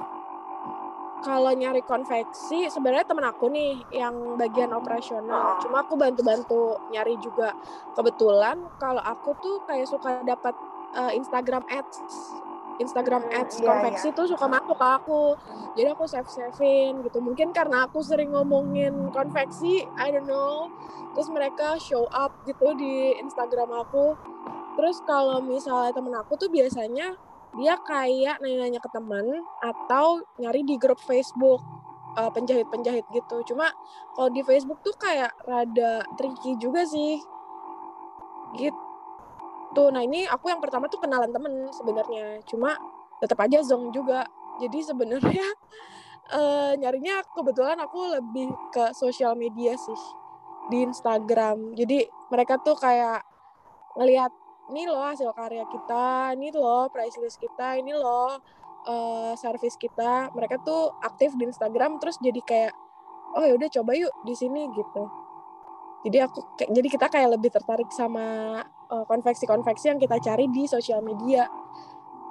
kalau nyari konveksi sebenarnya temen aku nih yang bagian operasional oh. cuma aku bantu-bantu nyari juga kebetulan kalau aku tuh kayak suka dapat uh, Instagram ads Instagram hmm, ads iya, konveksi iya. tuh suka masuk ke aku. Jadi aku save savein gitu. Mungkin karena aku sering ngomongin konveksi I don't know. Terus mereka show up gitu di Instagram aku. Terus kalau misalnya temen aku tuh biasanya dia kayak nanya-nanya ke teman atau nyari di grup Facebook uh, penjahit-penjahit gitu. Cuma kalau di Facebook tuh kayak rada tricky juga sih. Gitu tuh nah ini aku yang pertama tuh kenalan temen sebenarnya. Cuma tetap aja zong juga. Jadi sebenarnya uh, [LAUGHS] nyarinya kebetulan aku lebih ke sosial media sih. Di Instagram. Jadi mereka tuh kayak ngelihat ini loh hasil karya kita ini loh price list kita ini loh uh, service kita. Mereka tuh aktif di Instagram terus jadi kayak oh ya udah coba yuk di sini gitu. Jadi aku jadi kita kayak lebih tertarik sama konveksi-konveksi yang kita cari di sosial media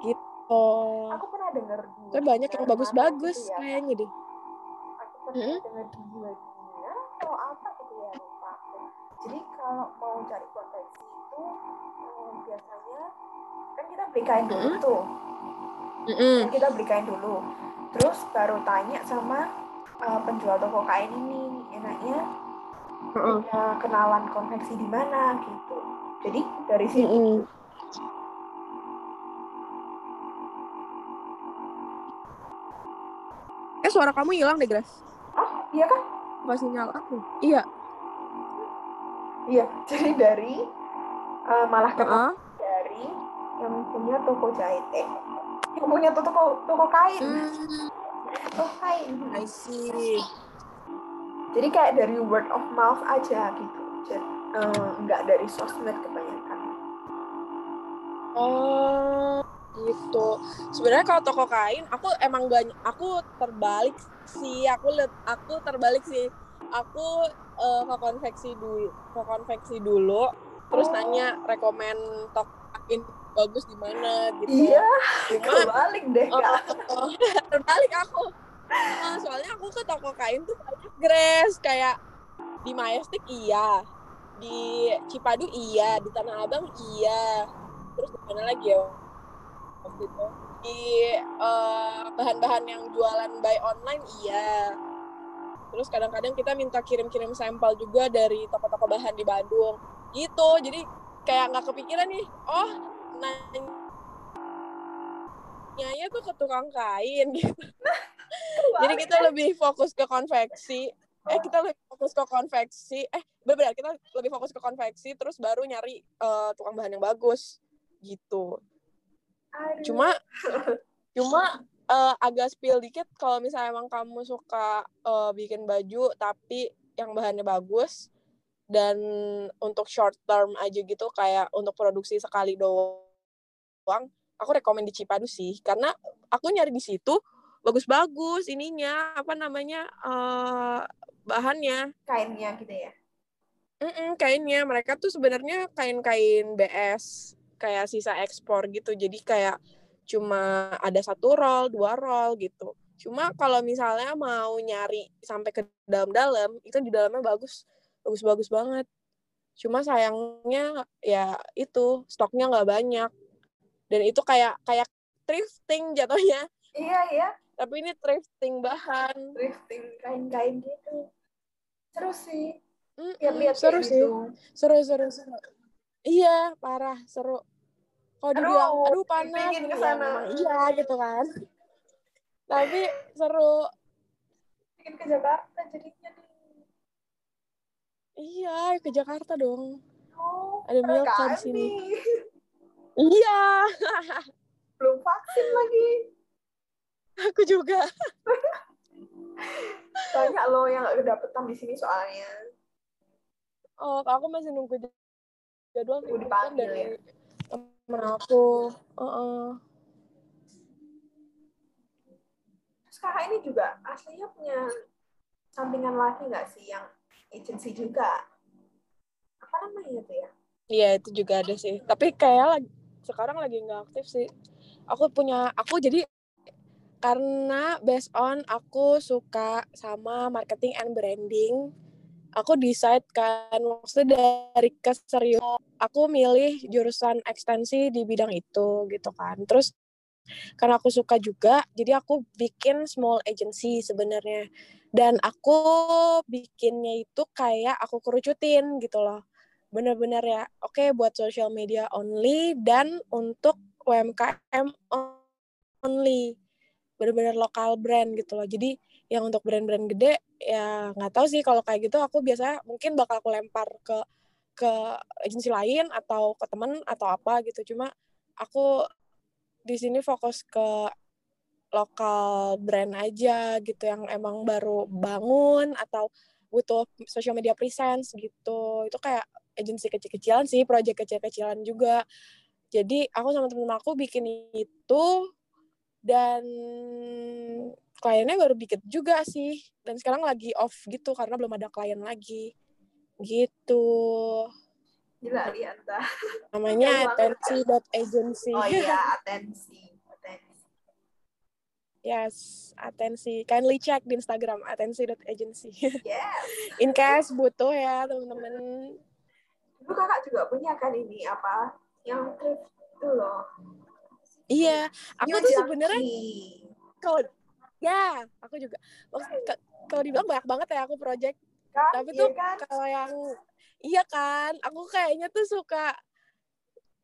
gitu. Aku pernah dengar Tapi banyak yang bagus-bagus gitu ya. kayaknya deh. Aku pernah hmm? dengar di dua atau apa gitu ya lupa. Jadi kalau mau cari konveksi itu um, biasanya kan kita beli kain dulu hmm? tuh. Mm -hmm. Kan kita beli kain dulu. Terus baru tanya sama uh, penjual toko kain ini enaknya punya kenalan konveksi di mana gitu jadi dari sini mm -hmm. eh suara kamu hilang deh Grace oh Iya kan? Apa sinyal aku? Iya. Iya, [LAUGHS] jadi dari uh, malah ke Uh-uh. dari yang punya toko jahit eh yang punya toko toko kain Hmm, toko kain I see. jadi kayak dari word of mouth aja gitu jadi eh, nggak dari sosmed kebanyakan Oh, gitu. Sebenarnya kalau toko kain, aku emang banyak, aku terbalik sih. Aku liat, aku terbalik sih. Aku eh, ke konveksi dulu, ke konveksi dulu, terus Oh. nanya rekomen toko kain bagus di mana gitu. iya Cuma kebalik deh Oh, kak oh, [LAUGHS] terbalik aku. Nah, soalnya aku ke toko kain tuh banyak grace kayak di Majestic iya, di Cipadu iya, di Tanah Abang iya. Terus di mana lagi ya waktu itu? Di eh, bahan-bahan yang jualan by online iya. Terus kadang-kadang kita minta kirim-kirim sampel juga dari toko-toko bahan di Bandung. Gitu. Jadi kayak nggak kepikiran nih. Oh, nanya tuh ke tukang kain [LAUGHS] gitu. Jadi kita lebih fokus ke konveksi. Eh kita lebih fokus ke konveksi. Eh benar kita lebih fokus ke konveksi terus baru nyari eh, tukang bahan yang bagus gitu. Aduh. Cuma [LAUGHS] cuma eh, agak spill dikit kalau misalnya emang kamu suka eh, bikin baju tapi yang bahannya bagus dan untuk short term aja gitu kayak untuk produksi sekali doang aku rekomend di Cipadu sih karena aku nyari di situ bagus-bagus ininya apa namanya eh, bahannya. Kainnya gitu ya? Mm-mm, kainnya. Mereka tuh sebenarnya kain-kain BS kayak sisa ekspor gitu. Jadi kayak cuma ada satu roll dua roll gitu. Cuma kalau misalnya mau nyari sampai ke dalam-dalam itu di dalamnya bagus. Bagus-bagus banget. Cuma sayangnya ya itu stoknya nggak banyak. Dan itu kayak kayak thrifting jatuhnya. Iya iya tapi ini thrifting bahan. Thrifting kain-kain gitu. Seru sih. Mm-mm, lihat-lihat seru kayak sih. gitu. seru seru seru. Iya parah seru. Kalau Aduh, dibilang aduh panas pingin ya ke sana. memang iya gitu kan. Tapi seru. Bikin ke Jakarta jadinya nih. Iya ke Jakarta dong. Oh, Ada Milka di sini. iya. Belum vaksin lagi aku juga [LAUGHS] banyak lo yang gak kedapetan di sini soalnya oh aku masih nunggu jadwal pengumuman dipanggil dari ya? temen aku Heeh. terus kakak ini juga aslinya punya sampingan lagi nggak sih yang agency juga apa namanya itu ya Iya itu juga ada sih. Tapi kayak lagi, sekarang lagi nggak aktif sih. Aku punya, aku jadi karena based on aku suka sama marketing and branding, aku decide kan maksudnya dari keserius aku milih jurusan ekstensi di bidang itu gitu kan. Terus karena aku suka juga, jadi aku bikin small agency sebenarnya. Dan aku bikinnya itu kayak aku kerucutin gitu loh bener-bener ya oke buat social media only dan untuk UMKM only bener-bener lokal brand gitu loh. Jadi yang untuk brand-brand gede ya nggak tahu sih kalau kayak gitu. Aku biasanya mungkin bakal aku lempar ke ke agensi lain atau ke temen atau apa gitu. Cuma aku di sini fokus ke lokal brand aja gitu yang emang baru bangun atau butuh social media presence gitu. Itu kayak agensi kecil-kecilan sih, project kecil-kecilan juga. Jadi aku sama temen aku bikin itu dan kliennya baru dikit juga sih. Dan sekarang lagi off gitu karena belum ada klien lagi. Gitu. gila Lianta Namanya Keren banget, atensi.agency. oh iya [LAUGHS] atensi atensi Yes, atensi. Kindly check di Instagram atensi.agency. [LAUGHS] yes In case butuh ya teman-teman. dulu kakak juga punya kan ini apa yang thrift itu loh Iya, aku New tuh sebenarnya kalau ya aku juga. Kalau dibilang banyak banget ya aku project. Kan? Tapi iya tuh kan? kalau yang iya kan? Aku kayaknya tuh suka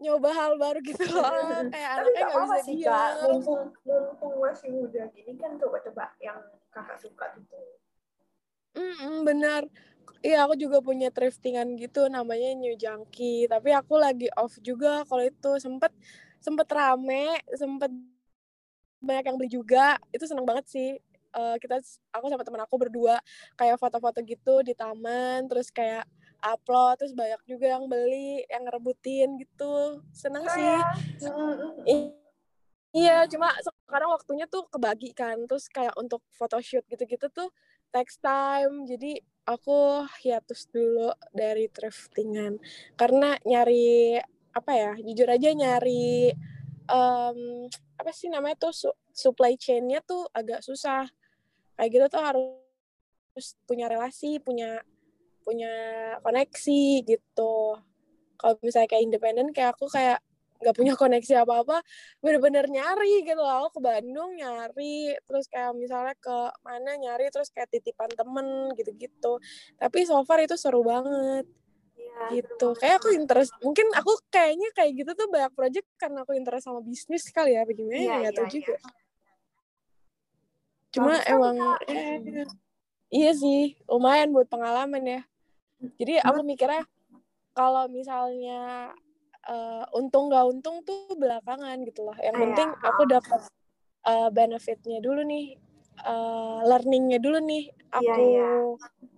nyoba hal baru gitu loh. [LAUGHS] Kayak tapi anaknya nggak bisa sih diam. Mumpung mumpung masih muda gini kan coba-coba yang kakak suka gitu. Mm-mm, bener. Iya, aku juga punya thriftingan gitu namanya New Junkie, tapi aku lagi off juga kalau itu. Sempet sempet rame, sempet banyak yang beli juga. Itu seneng banget sih. Uh, kita aku sama temen aku berdua kayak foto-foto gitu di taman, terus kayak upload, terus banyak juga yang beli, yang ngerebutin gitu. Seneng sih. Iya, cuma sekarang waktunya tuh kebagi kan, terus kayak untuk photoshoot gitu-gitu tuh text time jadi aku hiatus dulu dari thriftingan karena nyari apa ya jujur aja nyari um, apa sih namanya tuh su supply chainnya tuh agak susah. Kayak gitu tuh harus punya relasi punya punya koneksi gitu. Kalau misalnya kayak independen kayak aku kayak nggak punya koneksi apa-apa bener-bener nyari gitu loh. Aku ke Bandung nyari terus kayak misalnya ke mana nyari terus kayak titipan temen gitu-gitu. Tapi so far itu seru banget gitu kayak aku interest mungkin aku kayaknya kayak gitu tuh banyak project karena aku interest sama bisnis kali ya bagaimana ya, nggak ya, tahu ya. juga cuma Bagus emang eh, iya sih lumayan buat pengalaman ya jadi aku mikirnya kalau misalnya uh, untung gak untung tuh belakangan gitu loh. Yang penting aku dapat uh, benefitnya dulu nih, uh, learningnya dulu nih. Aku yeah, yeah.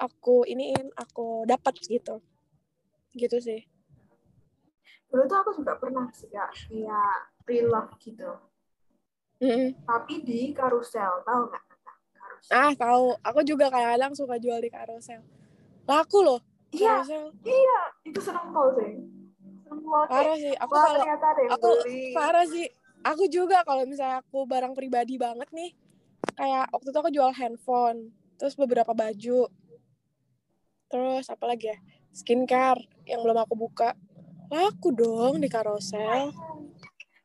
Aku iniin, aku dapat gitu, gitu sih. Dulu tuh aku juga pernah sih ya, kayak pre-love gitu. Mm -hmm. Tapi di karusel, tahu nggak? Ah, tahu. Aku juga kadang-kadang suka jual di karusel. Laku loh. Iya, iya, itu seneng tau sih parah sih aku kalau aku beli. parah sih aku juga kalau misalnya aku barang pribadi banget nih kayak waktu itu aku jual handphone terus beberapa baju terus apa lagi ya? Skincare yang belum aku buka. Laku dong di karosel.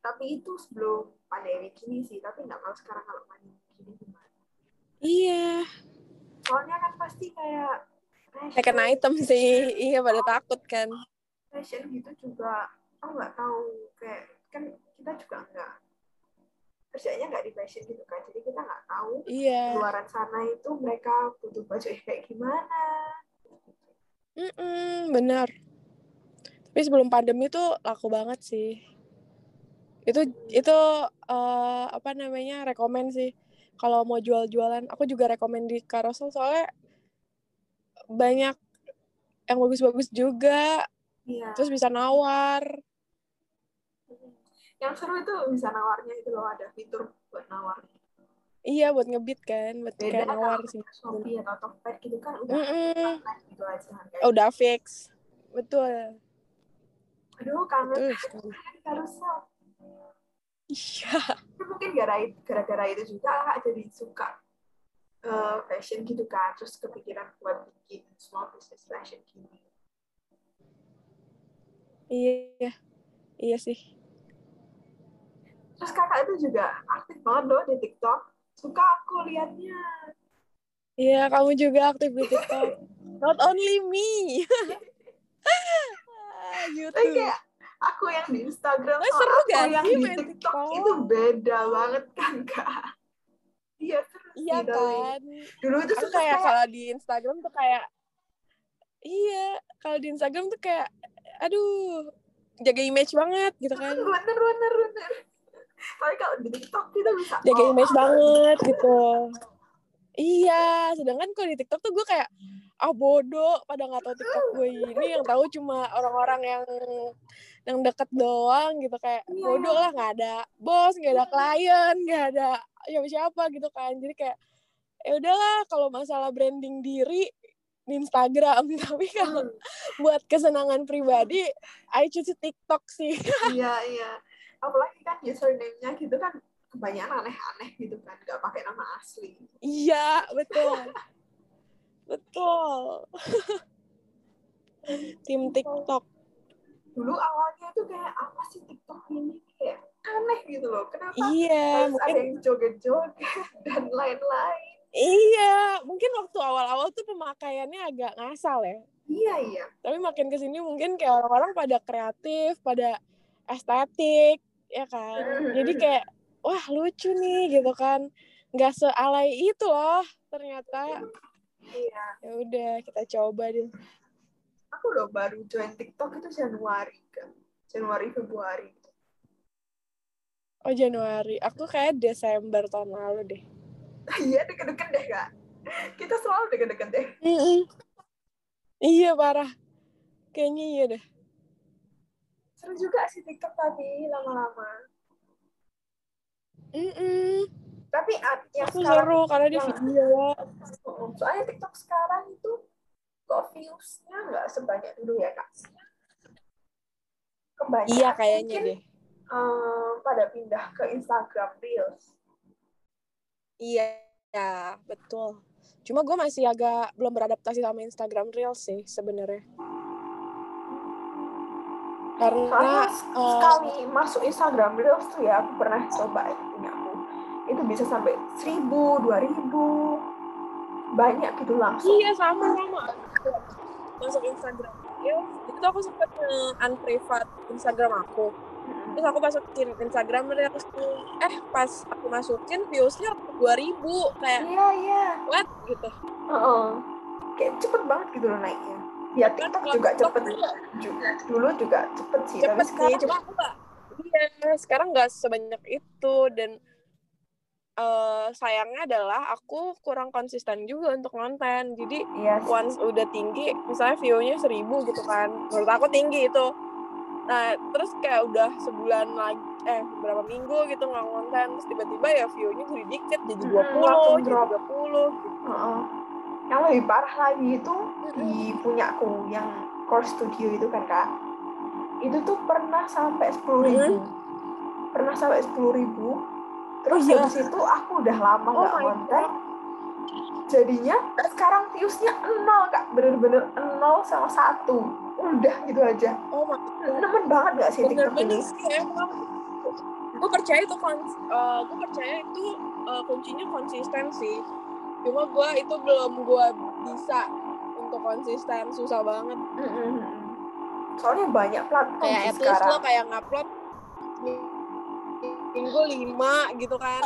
Tapi itu sebelum pandemi gini sih tapi nggak tahu sekarang kalau pandemi gini gimana? Iya. Soalnya kan pasti kayak second item sih. Iya pada takut kan. Fashion gitu juga. Aku nggak tahu. Kayak kan kita juga nggak kerjanya nggak di fashion gitu kan. Jadi kita nggak tahu iya. luaran sana itu mereka butuh baju kayak gimana mm -mm, benar tapi sebelum pandemi tuh laku banget sih itu itu uh, apa namanya rekomend sih kalau mau jual-jualan aku juga rekomend di carousel soalnya banyak yang bagus-bagus juga Iya. Terus bisa nawar. Yang seru itu bisa nawarnya itu loh ada fitur buat nawar. Iya buat ngebit kan, buat Beda kayak nawar sih. Shopee atau Tokped gitu kan udah mm -mm. gitu aja Oh, udah fix. Betul. Aduh, kangen carousel. Iya. Mungkin gara-gara itu juga jadi suka uh, fashion gitu kan, terus kepikiran buat bikin small business fashion gini. Iya, iya sih. Terus kakak itu juga aktif banget loh di TikTok. Suka aku liatnya. Iya, kamu juga aktif di TikTok. Not only me. [LAUGHS] YouTube. Tapi kayak aku yang di Instagram oh, seru aku gak yang sih di TikTok, TikTok itu beda banget kan kak. Iya seru iya sih kan. Dulu itu aku kayak kalau di Instagram tuh kayak iya kalau di Instagram tuh kayak aduh jaga image banget gitu kan bener bener bener tapi kalau di TikTok kita bisa jaga oh, image banget gitu. iya sedangkan kalau di TikTok tuh gue kayak ah bodoh pada nggak tahu TikTok gue ini. Yang tahu cuma orang-orang yang yang deket doang gitu kayak yeah. bodoh lah nggak ada bos nggak ada klien nggak ada siapa siapa gitu kan. Jadi kayak ya udahlah kalau masalah branding diri di Instagram. [LAUGHS] Tapi kalau hmm. buat kesenangan pribadi I choose TikTok sih. Iya iya apalagi kan username-nya gitu kan kebanyakan aneh-aneh gitu kan nggak pakai nama asli. Iya betul. Betul. Tim TikTok. Dulu awalnya tuh kayak apa sih TikTok ini? Kayak aneh gitu loh. Kenapa? Iya, mungkin... ada yang joget-joget [LAUGHS] dan lain-lain. Iya, mungkin waktu awal-awal tuh pemakaiannya agak ngasal ya. Iya, iya. Tapi makin ke sini mungkin kayak orang-orang pada kreatif, pada estetik, ya kan. Jadi kayak, wah lucu nih gitu kan. Nggak sealai itu loh ternyata. Iya. Ya udah, kita coba deh. Aku loh baru join TikTok itu Januari kan. Januari Februari. Oh Januari. Aku kayak Desember tahun lalu deh. [LAUGHS] Iya deket-deket deh kak. Kita selalu deket-deket deh. Iya parah. Kayaknya iya deh. Seru juga sih TikTok tapi lama-lama. Mm-mm. Tapi at- yang Aku sekarang seru karena dia video. Oh, soalnya TikTok sekarang itu kok views-nya nggak sebanyak dulu ya kak. Kebanyakan Iya kayaknya mungkin, deh. eh, pada pindah ke Instagram Reels. Iya, ya, betul. Cuma gue masih agak belum beradaptasi sama Instagram Reels sih sebenarnya. Karena Soalnya eh, sekali masuk Instagram Reels tuh ya, aku pernah coba punya aku. Itu bisa sampai seribu, dua ribu, banyak gitu langsung. iya sama-sama masuk Instagram Reels. Itu aku sempet unprivate Instagram aku. Terus aku masukin Instagram Reels tuh. Eh pas aku masukin viewsnya 2000 kayak Iya iya. what gitu. Heeh. Kayak cepet banget gitu loh naiknya. Ya TikTok juga cepet. juga dulu juga cepet sih. tapi cepet sih sekarang cuma aku gak iya sekarang nggak sebanyak itu dan eh, sayangnya adalah aku kurang konsisten juga untuk konten jadi Iya sih. once udah tinggi misalnya view-nya seribu gitu kan menurut aku tinggi itu nah terus kayak udah sebulan lagi eh beberapa minggu gitu nggak konten terus tiba-tiba ya view-nya jadi dikit jadi 20 langsung jadi drop. 30 gitu. Yang lebih parah lagi itu di punyaku yang core studio itu kan kak. Itu tuh pernah sampai sepuluh ribu. Pernah sampai sepuluh ribu. Terus Oh, iya. habis itu aku udah lama Oh nggak my konten. Jadinya sekarang viewsnya nol kak. Bener-bener nol sama satu. Udah gitu aja. oh my God. Nemen banget gak sih TikTok bener-bener ini? sih emang gue percaya itu kons gue percaya itu eh, kuncinya konsisten sih cuma gue itu belum gue bisa untuk konsisten susah banget. Soalnya banyak platform kayak sih at least sekarang. lo kayak ngupload minggu lima gitu kan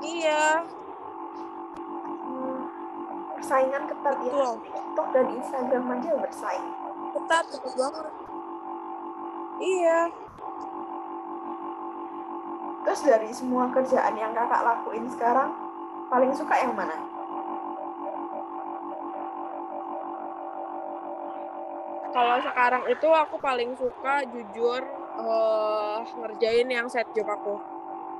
iya Hmm, Persaingan ketat ya. betul TikTok dan Instagram aja bersaing. ketat ketat banget iya Terus dari semua kerjaan yang kakak lakuin sekarang, paling suka yang mana? kalau sekarang itu aku paling suka jujur eh, ngerjain yang set job aku.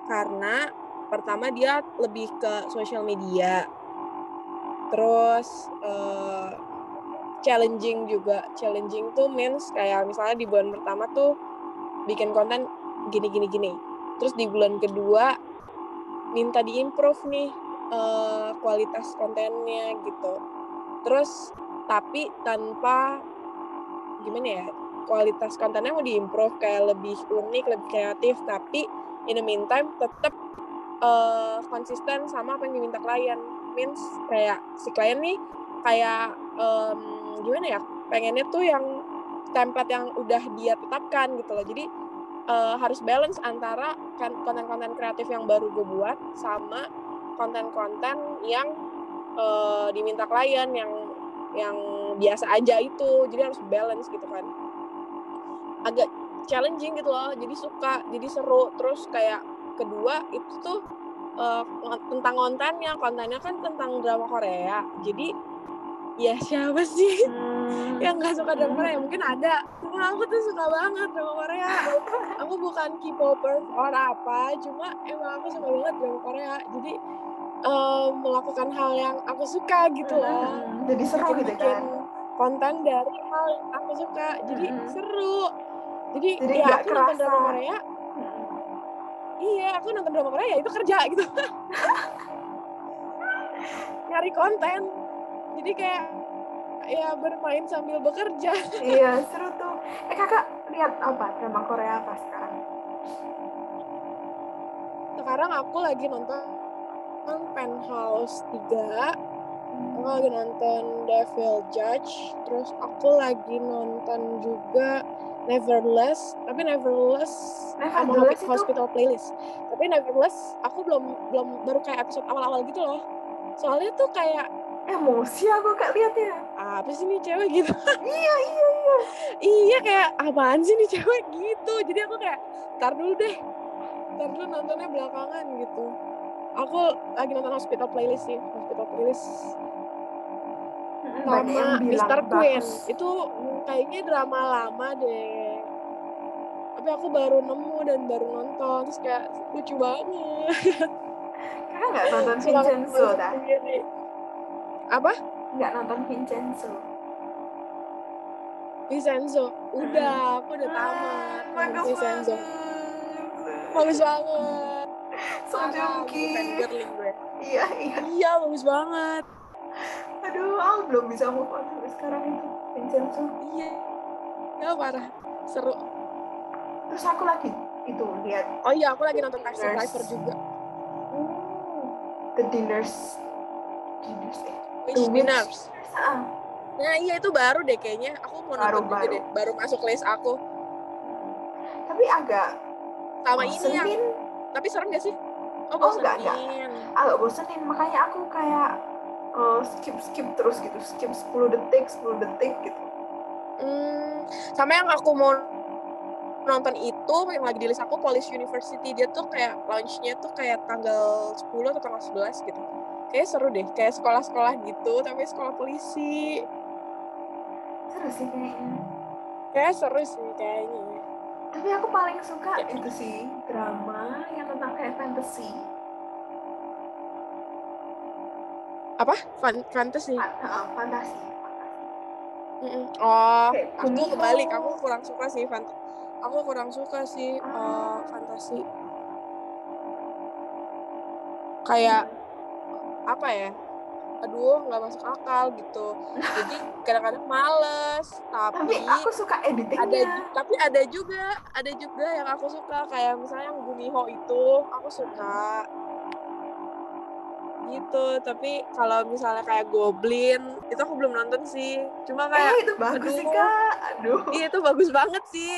Karena pertama dia lebih ke social media. Terus eh, challenging juga. Challenging tuh means kayak misalnya di bulan pertama tuh bikin konten gini gini gini terus di bulan kedua minta diimprove nih eh, kualitas kontennya gitu. Terus tapi tanpa gimana ya kualitas kontennya mau diimprove kayak lebih unik lebih kreatif tapi in the meantime tetap eh, konsisten sama apa yang diminta klien. Means kayak si klien nih kayak em, gimana ya pengennya tuh yang template yang udah dia tetapkan gitu loh. Jadi eh, harus balance antara kan konten-konten kreatif yang baru gue buat sama konten-konten yang eh, diminta klien yang yang biasa aja itu jadi harus balance gitu kan. Agak challenging gitu loh. Jadi suka jadi seru. Terus kayak kedua itu tuh eh, tentang kontennya. Kontennya kan tentang drama Korea. Jadi ya siapa sih? Hmm. yang nggak suka drama Korea? Mungkin ada. Cuma aku tuh suka banget drama Korea. Aku bukan K-popers or apa cuma emang aku suka banget drama Korea. Jadi eh, melakukan hal yang aku suka gitu loh Hmm, Jadi seru gitu kan? konten dari hal yang aku suka. Jadi Mm-mm. seru. Jadi, Jadi ya aku nonton drama Korea. Hmm. iya aku nonton drama Korea ya itu kerja gitu. [LAUGHS] Nyari konten jadi kayak ya bermain sambil bekerja. [LAUGHS] Iya seru tuh. Eh kakak lihat apa? Drama Korea apa sekarang? sekarang aku lagi nonton Penthouse 3 aku lagi nonton Devil Judge. Terus aku lagi nonton juga Neverless. Tapi Neverless sama Nevertheless itu- Hospital Playlist. Tapi Neverless aku belum belum baru kayak episode awal-awal gitu loh. Soalnya tuh kayak Emosi aku kak liatnya. apa sih nih cewek gitu Iya iya iya. iya kayak apaan sih nih cewek gitu jadi aku kayak tar dulu deh tar dulu nontonnya belakangan gitu aku lagi nonton Hospital Playlist sih Hospital Playlist sama Mr. Queen itu kayaknya drama lama deh tapi aku baru nemu dan baru nonton terus kayak lucu banget Kakak nggak nonton Vincenzo dah? sendiri. Apa Nggak nonton Vincenzo. Vincenzo udah aku udah tamat Bagus Vincenzo bagus banget Song Joong Parah, Ki. bukan girling gue Iya iya. iya bagus banget Aduh, aku belum bisa move on sampai sekarang itu Vincenzo. iya ya parah seru Terus aku lagi itu lihat oh iya aku lagi nonton Taxi. Driver juga hmm, The Dinners. Dinners eh. Wish. Winners Ah, nah iya itu baru deh kayaknya. Aku mau Baru, nonton baru. deh. Baru masuk list aku. Tapi agak sama ini bosenin, tapi serem gak sih? Oh Oh, enggak, bosenin. Agak bosenin. Makanya aku kayak eh, skip skip terus gitu, skip 10 detik, 10 detik gitu. Hmm, sama yang aku mau nonton itu yang lagi di list aku Police University. Dia tuh kayak launchnya tuh kayak tanggal 10 atau tanggal 11 gitu kayak seru deh kayak sekolah-sekolah gitu tapi sekolah polisi Seru sih kayaknya. kayak seru sih kayaknya Tapi aku paling suka itu sih drama yang tentang kayak fantasy. apa Fan fantasy Fa- fantasi. Oh Kayak aku kebalik aku kurang suka sih fant aku kurang suka sih Ah. eh, fantasi kayak apa ya aduh nggak masuk akal gitu jadi [LAUGHS] kadang-kadang males Tapi tapi aku suka ada editingnya. ju- tapi ada juga ada juga yang aku suka kayak misalnya yang Gumiho itu aku suka gitu tapi kalau misalnya kayak Goblin itu aku belum nonton sih cuma kayak Eh, itu bagus sih aduh. kak. Aduh. iya itu bagus banget sih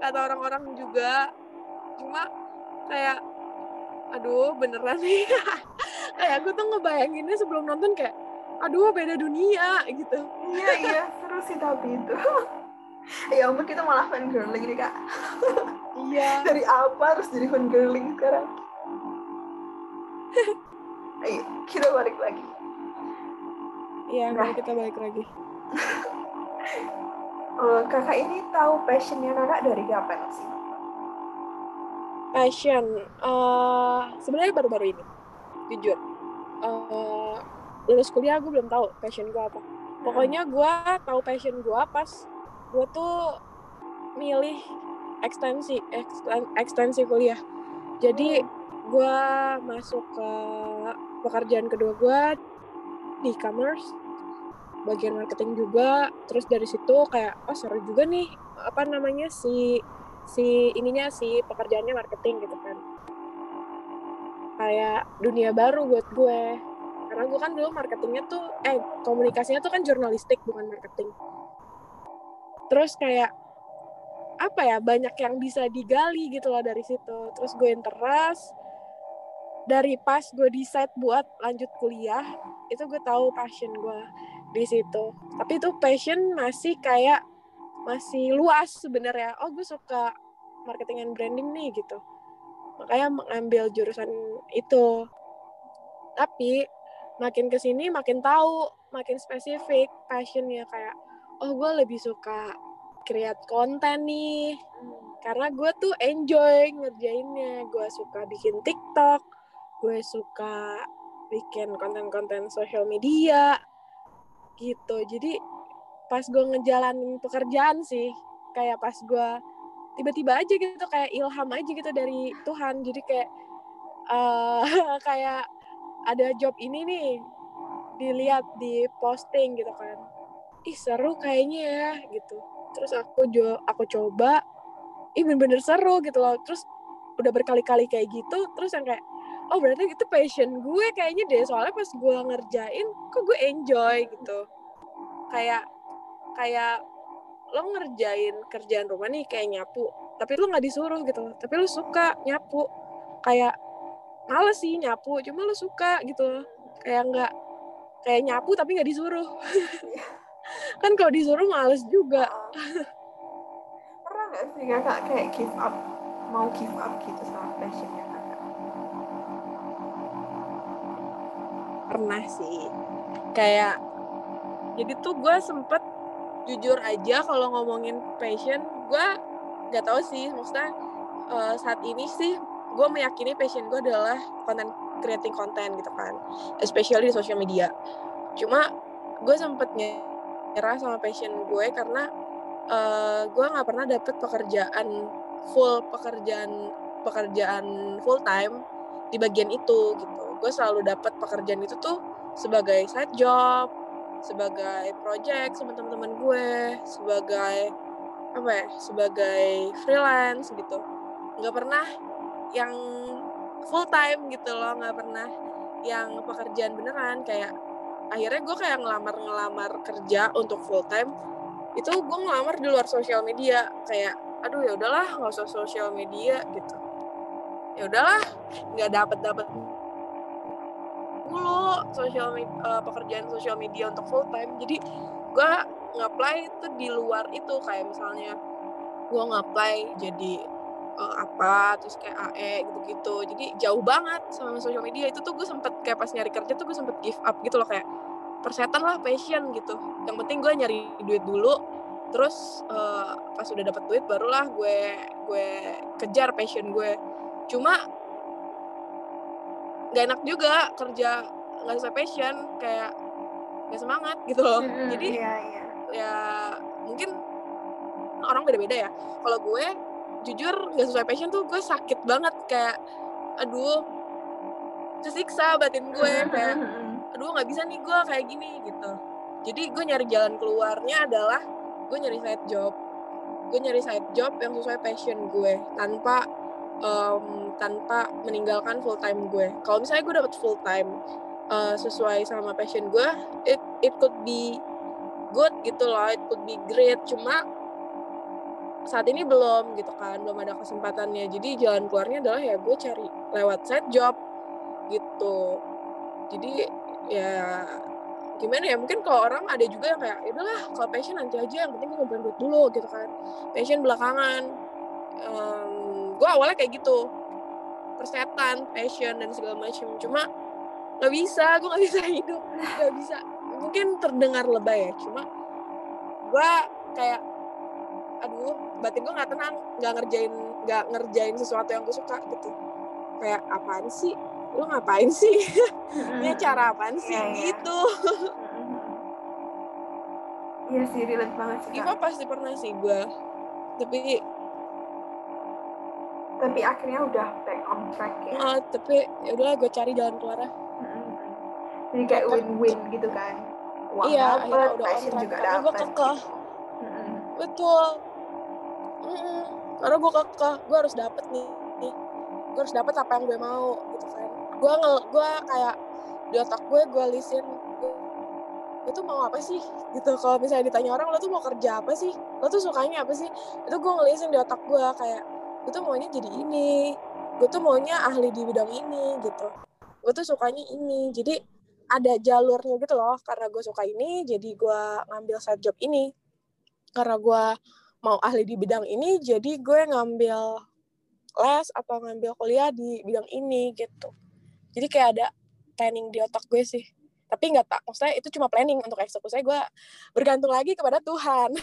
kata orang-orang juga cuma kayak aduh beneran nih [LAUGHS] kayak aku tuh ngebayanginnya sebelum nonton kayak aduh beda dunia gitu Iya iya seru sih tapi itu. [LAUGHS] ya ampun kita malah fan girling nih kak. [LAUGHS] iya Dari apa terus jadi fan girling sekarang? Ayo kita balik lagi. iya Nah. kita balik lagi Eh, kakak ini tahu passionnya Nana dari kapan sih? Passion. Eh sebenarnya baru-baru ini jujur. Eh, lulus kuliah gue belum tahu passion gue apa. Pokoknya gue tahu passion gue pas gue tuh milih ekstensi eksten- ekstensi kuliah. Jadi gue masuk ke pekerjaan kedua gue di e-commerce bagian marketing juga. Terus dari situ kayak oh seru juga nih apa namanya si si ininya si pekerjaannya marketing gitu kan. Kayak dunia baru buat gue. Karena gue kan dulu marketingnya tuh eh komunikasinya tuh kan jurnalistik bukan marketing. Terus kayak apa ya banyak yang bisa digali gitu loh dari situ. Terus gue interest. Dari pas gue decide buat lanjut kuliah itu gue tahu passion gue di situ. Tapi itu passion masih kayak masih luas sebenarnya. Oh gue suka marketing and branding nih gitu. Makanya mengambil jurusan itu. Tapi makin ke sini makin tahu makin spesifik passionnya. Kayak oh gue lebih suka create konten nih. Karena gue tuh enjoy ngerjainnya. Gue suka bikin TikTok gue suka bikin konten-konten sosial media gitu. Jadi pas gue ngejalanin pekerjaan sih kayak pas gue tiba-tiba aja gitu kayak ilham aja gitu dari Tuhan. Jadi kayak eh [LAUGHS] kayak ada job ini nih dilihat di posting gitu kan. Ih seru kayaknya ya gitu. Terus aku jo aku coba ih bener-bener seru gitu loh. Terus udah berkali-kali kayak gitu terus yang kayak oh berarti itu passion gue kayaknya deh soalnya pas gue ngerjain kok gue enjoy gitu. Kayak kayak lo ngerjain kerjaan rumah nih kayak nyapu tapi lo nggak disuruh gitu tapi lo suka nyapu. Kayak males sih nyapu cuma lo suka gitu. Kayak nggak kayak nyapu tapi nggak disuruh. [LAUGHS] Kan kalau disuruh males juga. Pernah nggak sih kakak kayak give up mau give up gitu sama passionnya kakak pernah sih. Kayak jadi tuh gue sempet jujur aja kalau ngomongin passion gue nggak tahu sih maksudnya uh, saat ini sih gue meyakini passion gue adalah konten creating konten gitu kan especially di social media. Cuma gue sempet nyerah sama passion gue karena uh, gue nggak pernah dapet pekerjaan full pekerjaan pekerjaan full time di bagian itu gitu. Gue selalu dapat pekerjaan itu tuh sebagai side job sebagai project sama teman-teman gue sebagai apa ya sebagai freelance gitu. Nggak pernah yang full time gitu loh nggak pernah yang pekerjaan beneran. Kayak akhirnya gue kayak ngelamar ngelamar kerja untuk full time itu gue ngelamar di luar sosial media. Kayak aduh ya udahlah nggak usah sosial media gitu. Ya udahlah nggak dapet dapet mulu sosial uh, pekerjaan sosial media untuk full time. Jadi gue ngapply itu di luar itu. Kayak misalnya gue ngapply jadi uh, apa terus kayak AE gitu-gitu. Jadi jauh banget sama sosial media. Itu tuh gue sempet kayak pas nyari kerja tuh gue sempet give up gitu loh. Kayak persetan lah passion gitu. Yang penting gue nyari duit dulu. Terus uh, pas udah dapet duit barulah gue gue kejar passion gue. Cuma gak enak juga kerja nggak sesuai passion kayak gak semangat gitu loh. Hmm, jadi iya, iya. ya mungkin orang beda-beda ya. Kalau gue jujur nggak sesuai passion tuh gue sakit banget kayak aduh kesiksa batin gue kayak aduh nggak bisa nih gue kayak gini gitu. Jadi gue nyari jalan keluarnya adalah gue nyari side job. Gue nyari side job yang sesuai passion gue tanpa um, tanpa meninggalkan full time gue. Kalau misalnya gue dapet full time uh, sesuai sama passion gue, it it could be good gitu loh, it could be great. Cuma saat ini belum gitu kan, belum ada kesempatannya. Jadi jalan keluarnya adalah ya gue cari lewat side job gitu. Jadi ya gimana ya mungkin kalau orang ada juga yang kayak ya udahlah kalau passion nanti aja yang penting gue dulu gitu kan passion belakangan um, gue awalnya kayak gitu persetan passion dan segala macam cuma nggak bisa gue nggak bisa hidup nggak bisa. Mungkin terdengar lebay ya cuma gue kayak aduh batin gue nggak tenang nggak ngerjain nggak ngerjain sesuatu yang gue suka gitu. Kayak apaan sih? Lu ngapain sih? [LAUGHS] Ini cara apaan sih? Yeah, yeah. gitu. Iya sih relate banget sih Iva pasti pernah sih gue tapi tapi akhirnya udah back on track ya. Uh, tapi ya udahlah gue cari jalan keluar jadi kayak win-win gitu kan. Uang iya, dapet, udah passion juga dapet. gue kekeh. Mm-hmm. betul. Mm-hmm. karena gue kekeh gue harus dapet nih. Gue harus dapet apa yang gue mau gitu kan. Gue ngel gue kayak di otak gue gue lisin gue tuh mau apa sih? Gitu. Kalau misalnya ditanya orang lo tuh mau kerja apa sih? Lo tuh sukanya apa sih? Itu gue ngelisin di otak gue kayak gue tuh maunya jadi ini. Gue tuh maunya ahli di bidang ini gitu. Gue tuh sukanya ini. Jadi ada jalurnya gitu loh. Karena gue suka ini jadi gue ngambil side job ini. Karena gue mau ahli di bidang ini jadi gue ngambil les atau ngambil kuliah di bidang ini gitu. Jadi kayak ada planning di otak gue sih. Tapi nggak tak maksudnya itu cuma planning untuk eksekusi gue bergantung lagi kepada Tuhan. [LAUGHS]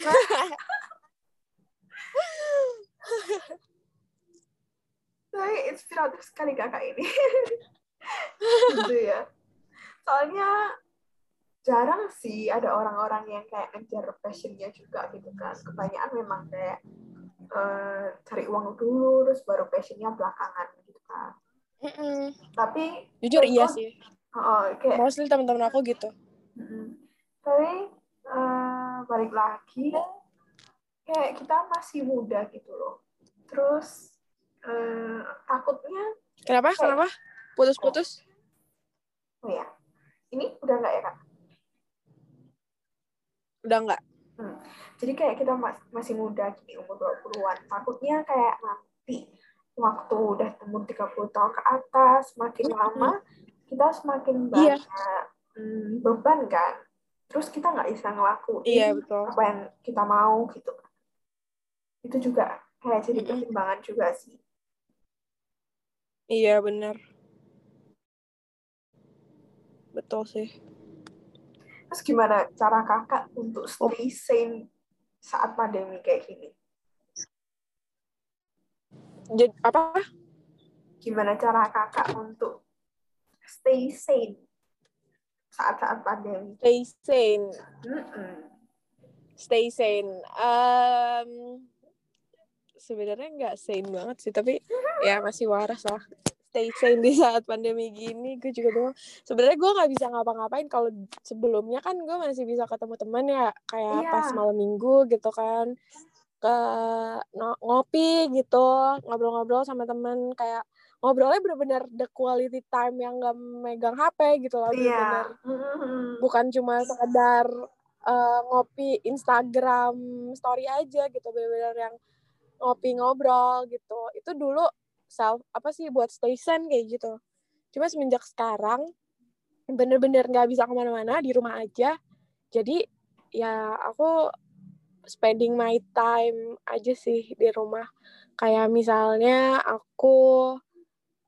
Saya inspiratif sekali kakak ini. [LAUGHS] Gitu ya soalnya jarang sih ada orang-orang yang kayak ngejar passionnya juga gitu kan. Kebanyakan memang kayak uh, cari uang dulu terus baru passionnya belakangan gitu kan. Mm -mm. tapi jujur iya sih. Oh, kayak mostly teman-teman aku gitu. Mm -mm. tapi uh, balik lagi kayak kita masih muda gitu loh. Terus uh, takutnya kenapa? kayak, kenapa? Putus-putus? Oh ya ini udah nggak ya kak udah nggak hmm. jadi kayak kita masih muda gini umur 20-an takutnya kayak nanti waktu udah umur 30 tahun ke atas semakin lama kita semakin iya. banyak yeah. hmm, beban kan terus kita nggak bisa ngelakuin iya, betul. apa yang kita mau gitu itu juga kayak jadi pertimbangan juga sih iya benar betul sih terus gimana cara kakak untuk stay sane saat pandemi kayak gini? Jadi, apa? Gimana cara kakak untuk stay sane saat-saat pandemi? Stay sane. Mm -mm. Stay sane. Um, sebenarnya nggak sane banget sih, tapi ya masih waras lah stay sane di saat pandemi gini gue juga bingung. Sebenarnya gue nggak bisa ngapa-ngapain kalau sebelumnya kan gue masih bisa ketemu teman ya kayak yeah. pas malam minggu gitu kan. Ke ngopi gitu ngobrol-ngobrol sama temen kayak ngobrolnya bener-bener the quality time yang gak megang HP gitu loh yeah. bener bukan cuma sekedar uh, ngopi Instagram story aja gitu bener-bener yang ngopi ngobrol gitu. Itu dulu self apa sih buat station kayak gitu. Cuma semenjak sekarang bener-bener nggak bisa ke mana-mana di rumah aja. Jadi ya aku spending my time aja sih di rumah. Kayak misalnya aku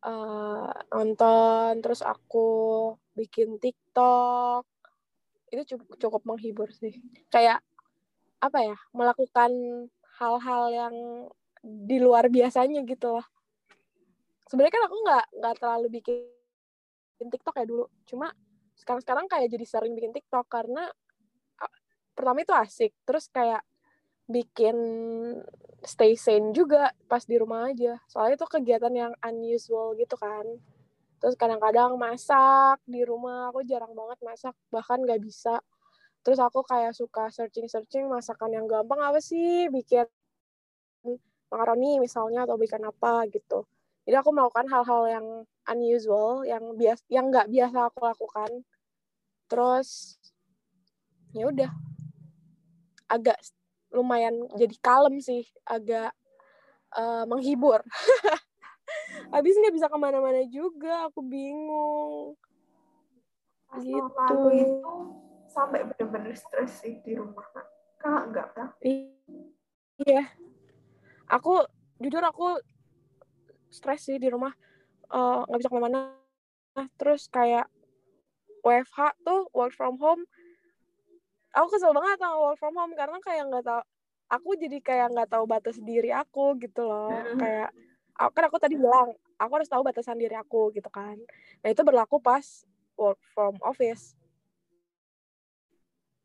uh, nonton terus aku bikin TikTok. Itu cukup, cukup menghibur sih. Kayak apa ya melakukan hal-hal yang di luar biasanya gitu loh sebenarnya kan aku nggak nggak terlalu bikin TikTok ya dulu. Cuma sekarang sekarang kayak jadi sering bikin TikTok karena pertama itu asik terus kayak bikin stay sane juga pas di rumah aja. Soalnya itu kegiatan yang unusual gitu kan. Terus kadang-kadang masak di rumah aku jarang banget masak bahkan nggak bisa. Terus aku kayak suka searching-searching masakan yang gampang apa sih? Bikin makaroni misalnya atau bikin apa gitu jadi aku melakukan hal-hal yang unusual yang bias yang nggak biasa aku lakukan. Terus ya udah. Agak lumayan jadi kalem sih agak uh, menghibur. [LAUGHS] Habis nggak bisa ke mana-mana juga aku bingung. Pas gitu. aku itu sampai bener-bener stres sih di rumah kak. Enggak kan iya. Aku jujur aku stres sih di rumah eh, nggak uh, bisa ke mana-mana. Terus kayak WFH tuh work from home. Aku kesel banget sama work from home karena kayak nggak tahu aku jadi kayak nggak tahu batas diri aku gitu loh. Mm-hmm. kayak kan aku tadi bilang aku harus tahu batasan diri aku gitu kan. Nah itu berlaku pas work from office.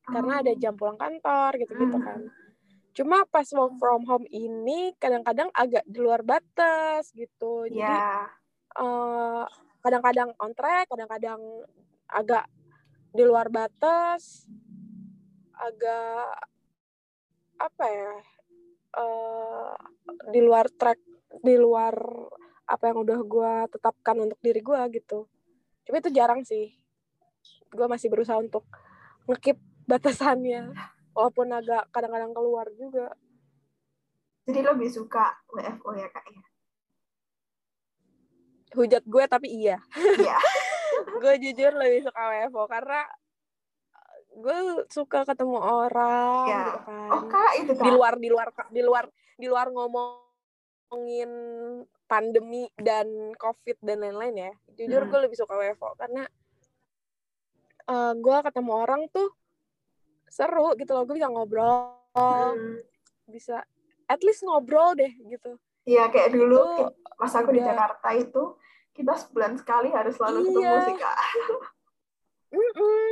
Karena ada jam pulang kantor gitu gitu kan Cuma pas work from home ini kadang-kadang agak di luar batas gitu. Jadi yeah. Iya. uh, kadang-kadang on track, kadang-kadang agak di luar batas, agak apa ya? Uh, di luar track, di luar apa yang udah gue tetapkan untuk diri gue gitu. Cuma itu jarang sih. Gue masih berusaha untuk ngekip batasannya walaupun agak kadang-kadang keluar juga jadi lebih suka WFO ya kak ya hujat gue tapi iya iya [LAUGHS] gue jujur lebih suka WFO karena gue suka ketemu orang ya. gitu kan oh, kak, itu, kak. di luar di luar di luar di luar ngomongin pandemi dan covid dan lain-lain ya jujur hmm. gue lebih suka WFO karena uh, gue ketemu orang tuh seru gitu loh gue bisa ngobrol. Hmm. bisa at least ngobrol deh gitu. Iya kayak dulu itu, pas aku di Jakarta itu kita sebulan sekali harus selalu iya. ketemu sih kak. Mm -mm.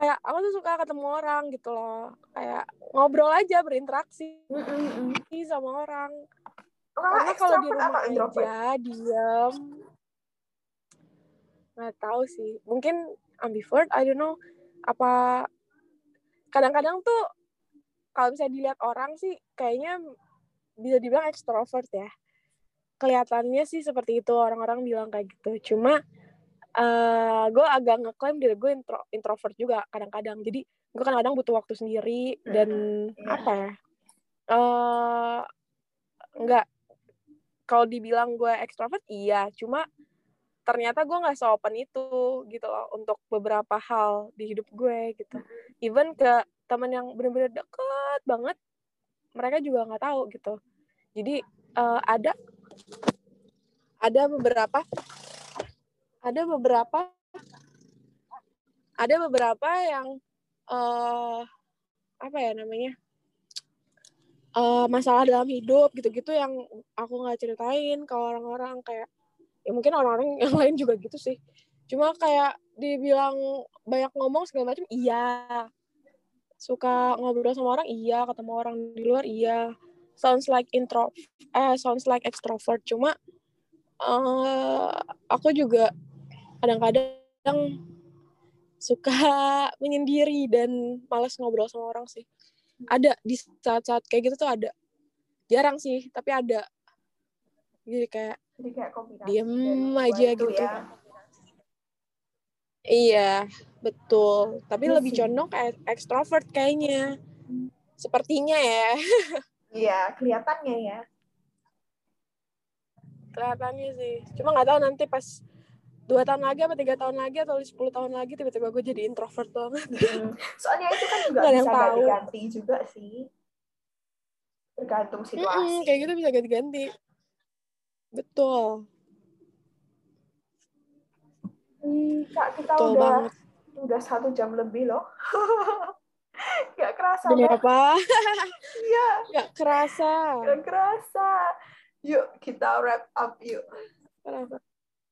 kayak aku tuh suka ketemu orang gitu loh. Kayak ngobrol aja berinteraksi mm -mm. sama orang. Karena kalau di rumah aja diam nggak tahu sih. Mungkin ambivert I don't know. Apa kadang-kadang tuh kalau bisa dilihat orang sih kayaknya bisa dibilang ekstrovert ya. Kelihatannya sih seperti itu orang-orang bilang kayak gitu. Cuma uh, gue agak ngeklaim diri gue intro, introvert juga kadang-kadang. Jadi gue kan kadang butuh waktu sendiri dan yeah. apa ya? Uh, nggak. Kalau dibilang gue ekstrovert iya. Cuma ternyata gue nggak seopen itu gitu loh untuk beberapa hal di hidup gue gitu. Even ke teman yang bener-bener deket banget mereka juga nggak tahu gitu. Jadi uh, ada ada beberapa ada beberapa ada beberapa yang uh, apa ya namanya uh, masalah dalam hidup gitu-gitu yang aku nggak ceritain ke orang-orang kayak ya mungkin orang-orang [LAUGHS] yang lain juga gitu sih cuma kayak dibilang banyak ngomong segala macam iya suka ngobrol sama orang iya ketemu orang di luar iya sounds like intro eh sounds like extrovert cuma uh, aku juga kadang-kadang suka [LAUGHS] menyendiri dan malas ngobrol sama orang sih. Ada di saat-saat kayak gitu tuh ada. Jarang sih, tapi ada. Jadi kayak, Jadi kayak diem aja gitu. Ya. Iya, betul. Tapi ya lebih condong kayak ekstrovert kayaknya. Sepertinya ya. [LAUGHS] Iya, kelihatannya ya. Kelihatannya sih. Cuma nggak tahu nanti pas dua tahun lagi apa tiga tahun lagi atau sepuluh tahun lagi tiba-tiba gue jadi introvert banget hmm. [LAUGHS] soalnya itu kan juga bisa ganti-ganti juga sih tergantung situasi mm -hmm, kayak gitu bisa ganti-ganti betul hmm, kak kita betul udah banget. udah satu jam lebih loh [LAUGHS] Gak kerasa Demi apa? [LAUGHS] Iya. Gak kerasa. Gak kerasa. Yuk kita wrap up yuk. Kenapa?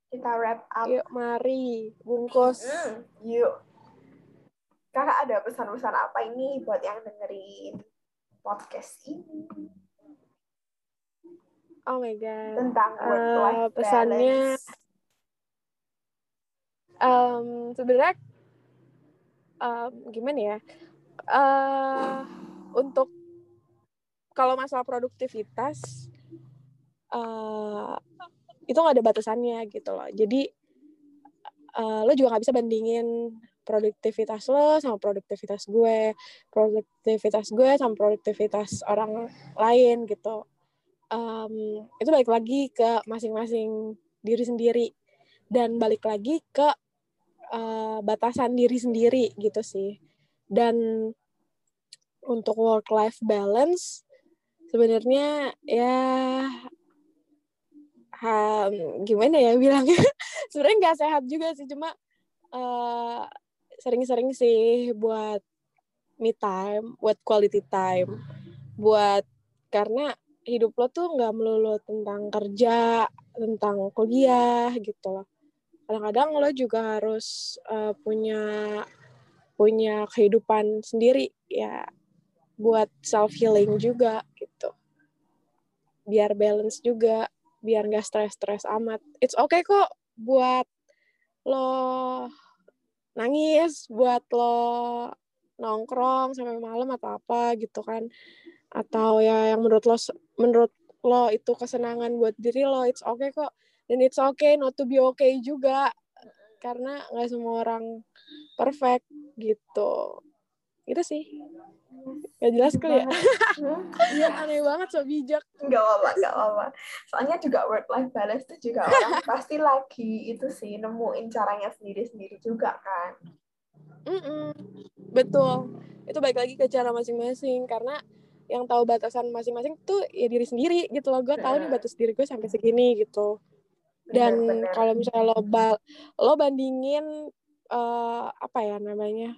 kita wrap up. Yuk, mari bungkus. Hmm, yuk. Kakak ada pesan-pesan apa ini buat yang dengerin podcast ini? Oh my god. Tentang work life uh, pesannya um, sebenarnya um, gimana ya? Uh, untuk kalau masalah produktivitas uh, itu nggak ada batasannya gitu loh jadi uh, lo juga nggak bisa bandingin produktivitas lo sama produktivitas gue produktivitas gue sama produktivitas orang lain gitu um, itu balik lagi ke masing-masing diri sendiri. Dan balik lagi ke uh, batasan diri sendiri gitu sih. Dan untuk work life balance sebenarnya ya um, gimana ya bilangnya? [LAUGHS] Sebenarnya nggak sehat juga sih cuma uh, sering-sering sih buat me time buat quality time. Buat karena hidup lo tuh nggak melulu tentang kerja tentang kuliah gitu loh kadang-kadang lo juga harus uh, punya punya kehidupan sendiri ya buat self healing juga gitu biar balance juga biar nggak stres-stres amat. It's okay kok buat lo nangis, buat lo nongkrong sampai malam atau apa gitu kan. Atau ya yang menurut lo menurut lo itu kesenangan buat diri lo, it's okay kok. Dan it's okay not to be okay juga. Karena nggak semua orang perfect gitu. Itu sih. Gak jelas kali ya? [LAUGHS] Iya aneh banget so bijak. Gak apa-apa, gak apa-apa. Soalnya juga work life balance itu juga orang [LAUGHS] pasti lagi itu sih nemuin caranya sendiri-sendiri juga kan. Mm -mm. Betul. Itu baik lagi ke cara masing-masing karena yang tahu batasan masing-masing tuh ya diri sendiri gitu loh. Gue tahu nih batas diri gue sampai segini gitu. Dan kalau misalnya lo bal lo bandingin uh, apa ya namanya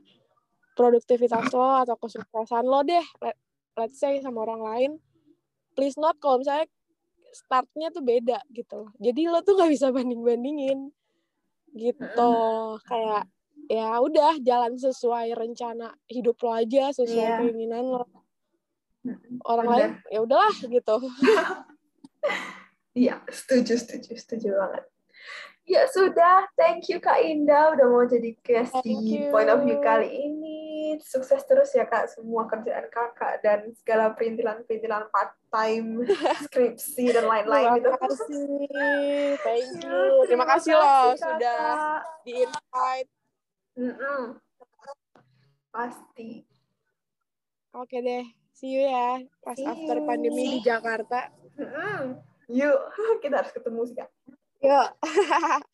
produktivitas lo atau kesuksesan lo deh let, let's say sama orang lain please not kalau misalnya startnya tuh beda gitu jadi lo tuh gak bisa banding bandingin gitu kayak ya udah jalan sesuai rencana hidup lo aja sesuai yeah. keinginan lo orang Bener. lain ya udahlah gitu iya setuju setuju setuju banget ya sudah thank you kak Indah udah mau jadi guest di point of view kali ini sukses terus ya kak semua kerjaan kakak dan segala perintilan-perintilan part time, [LAUGHS] skripsi dan lain-lain gitu. Terima kasih, thank you. Terima, kasih loh sudah di invite. Mm -mm. Pasti. Oke deh, see you ya pas See after you. pandemi di Jakarta. Hmm, Yuk, [LAUGHS] kita harus ketemu sih, Kak. Yuk. [LAUGHS]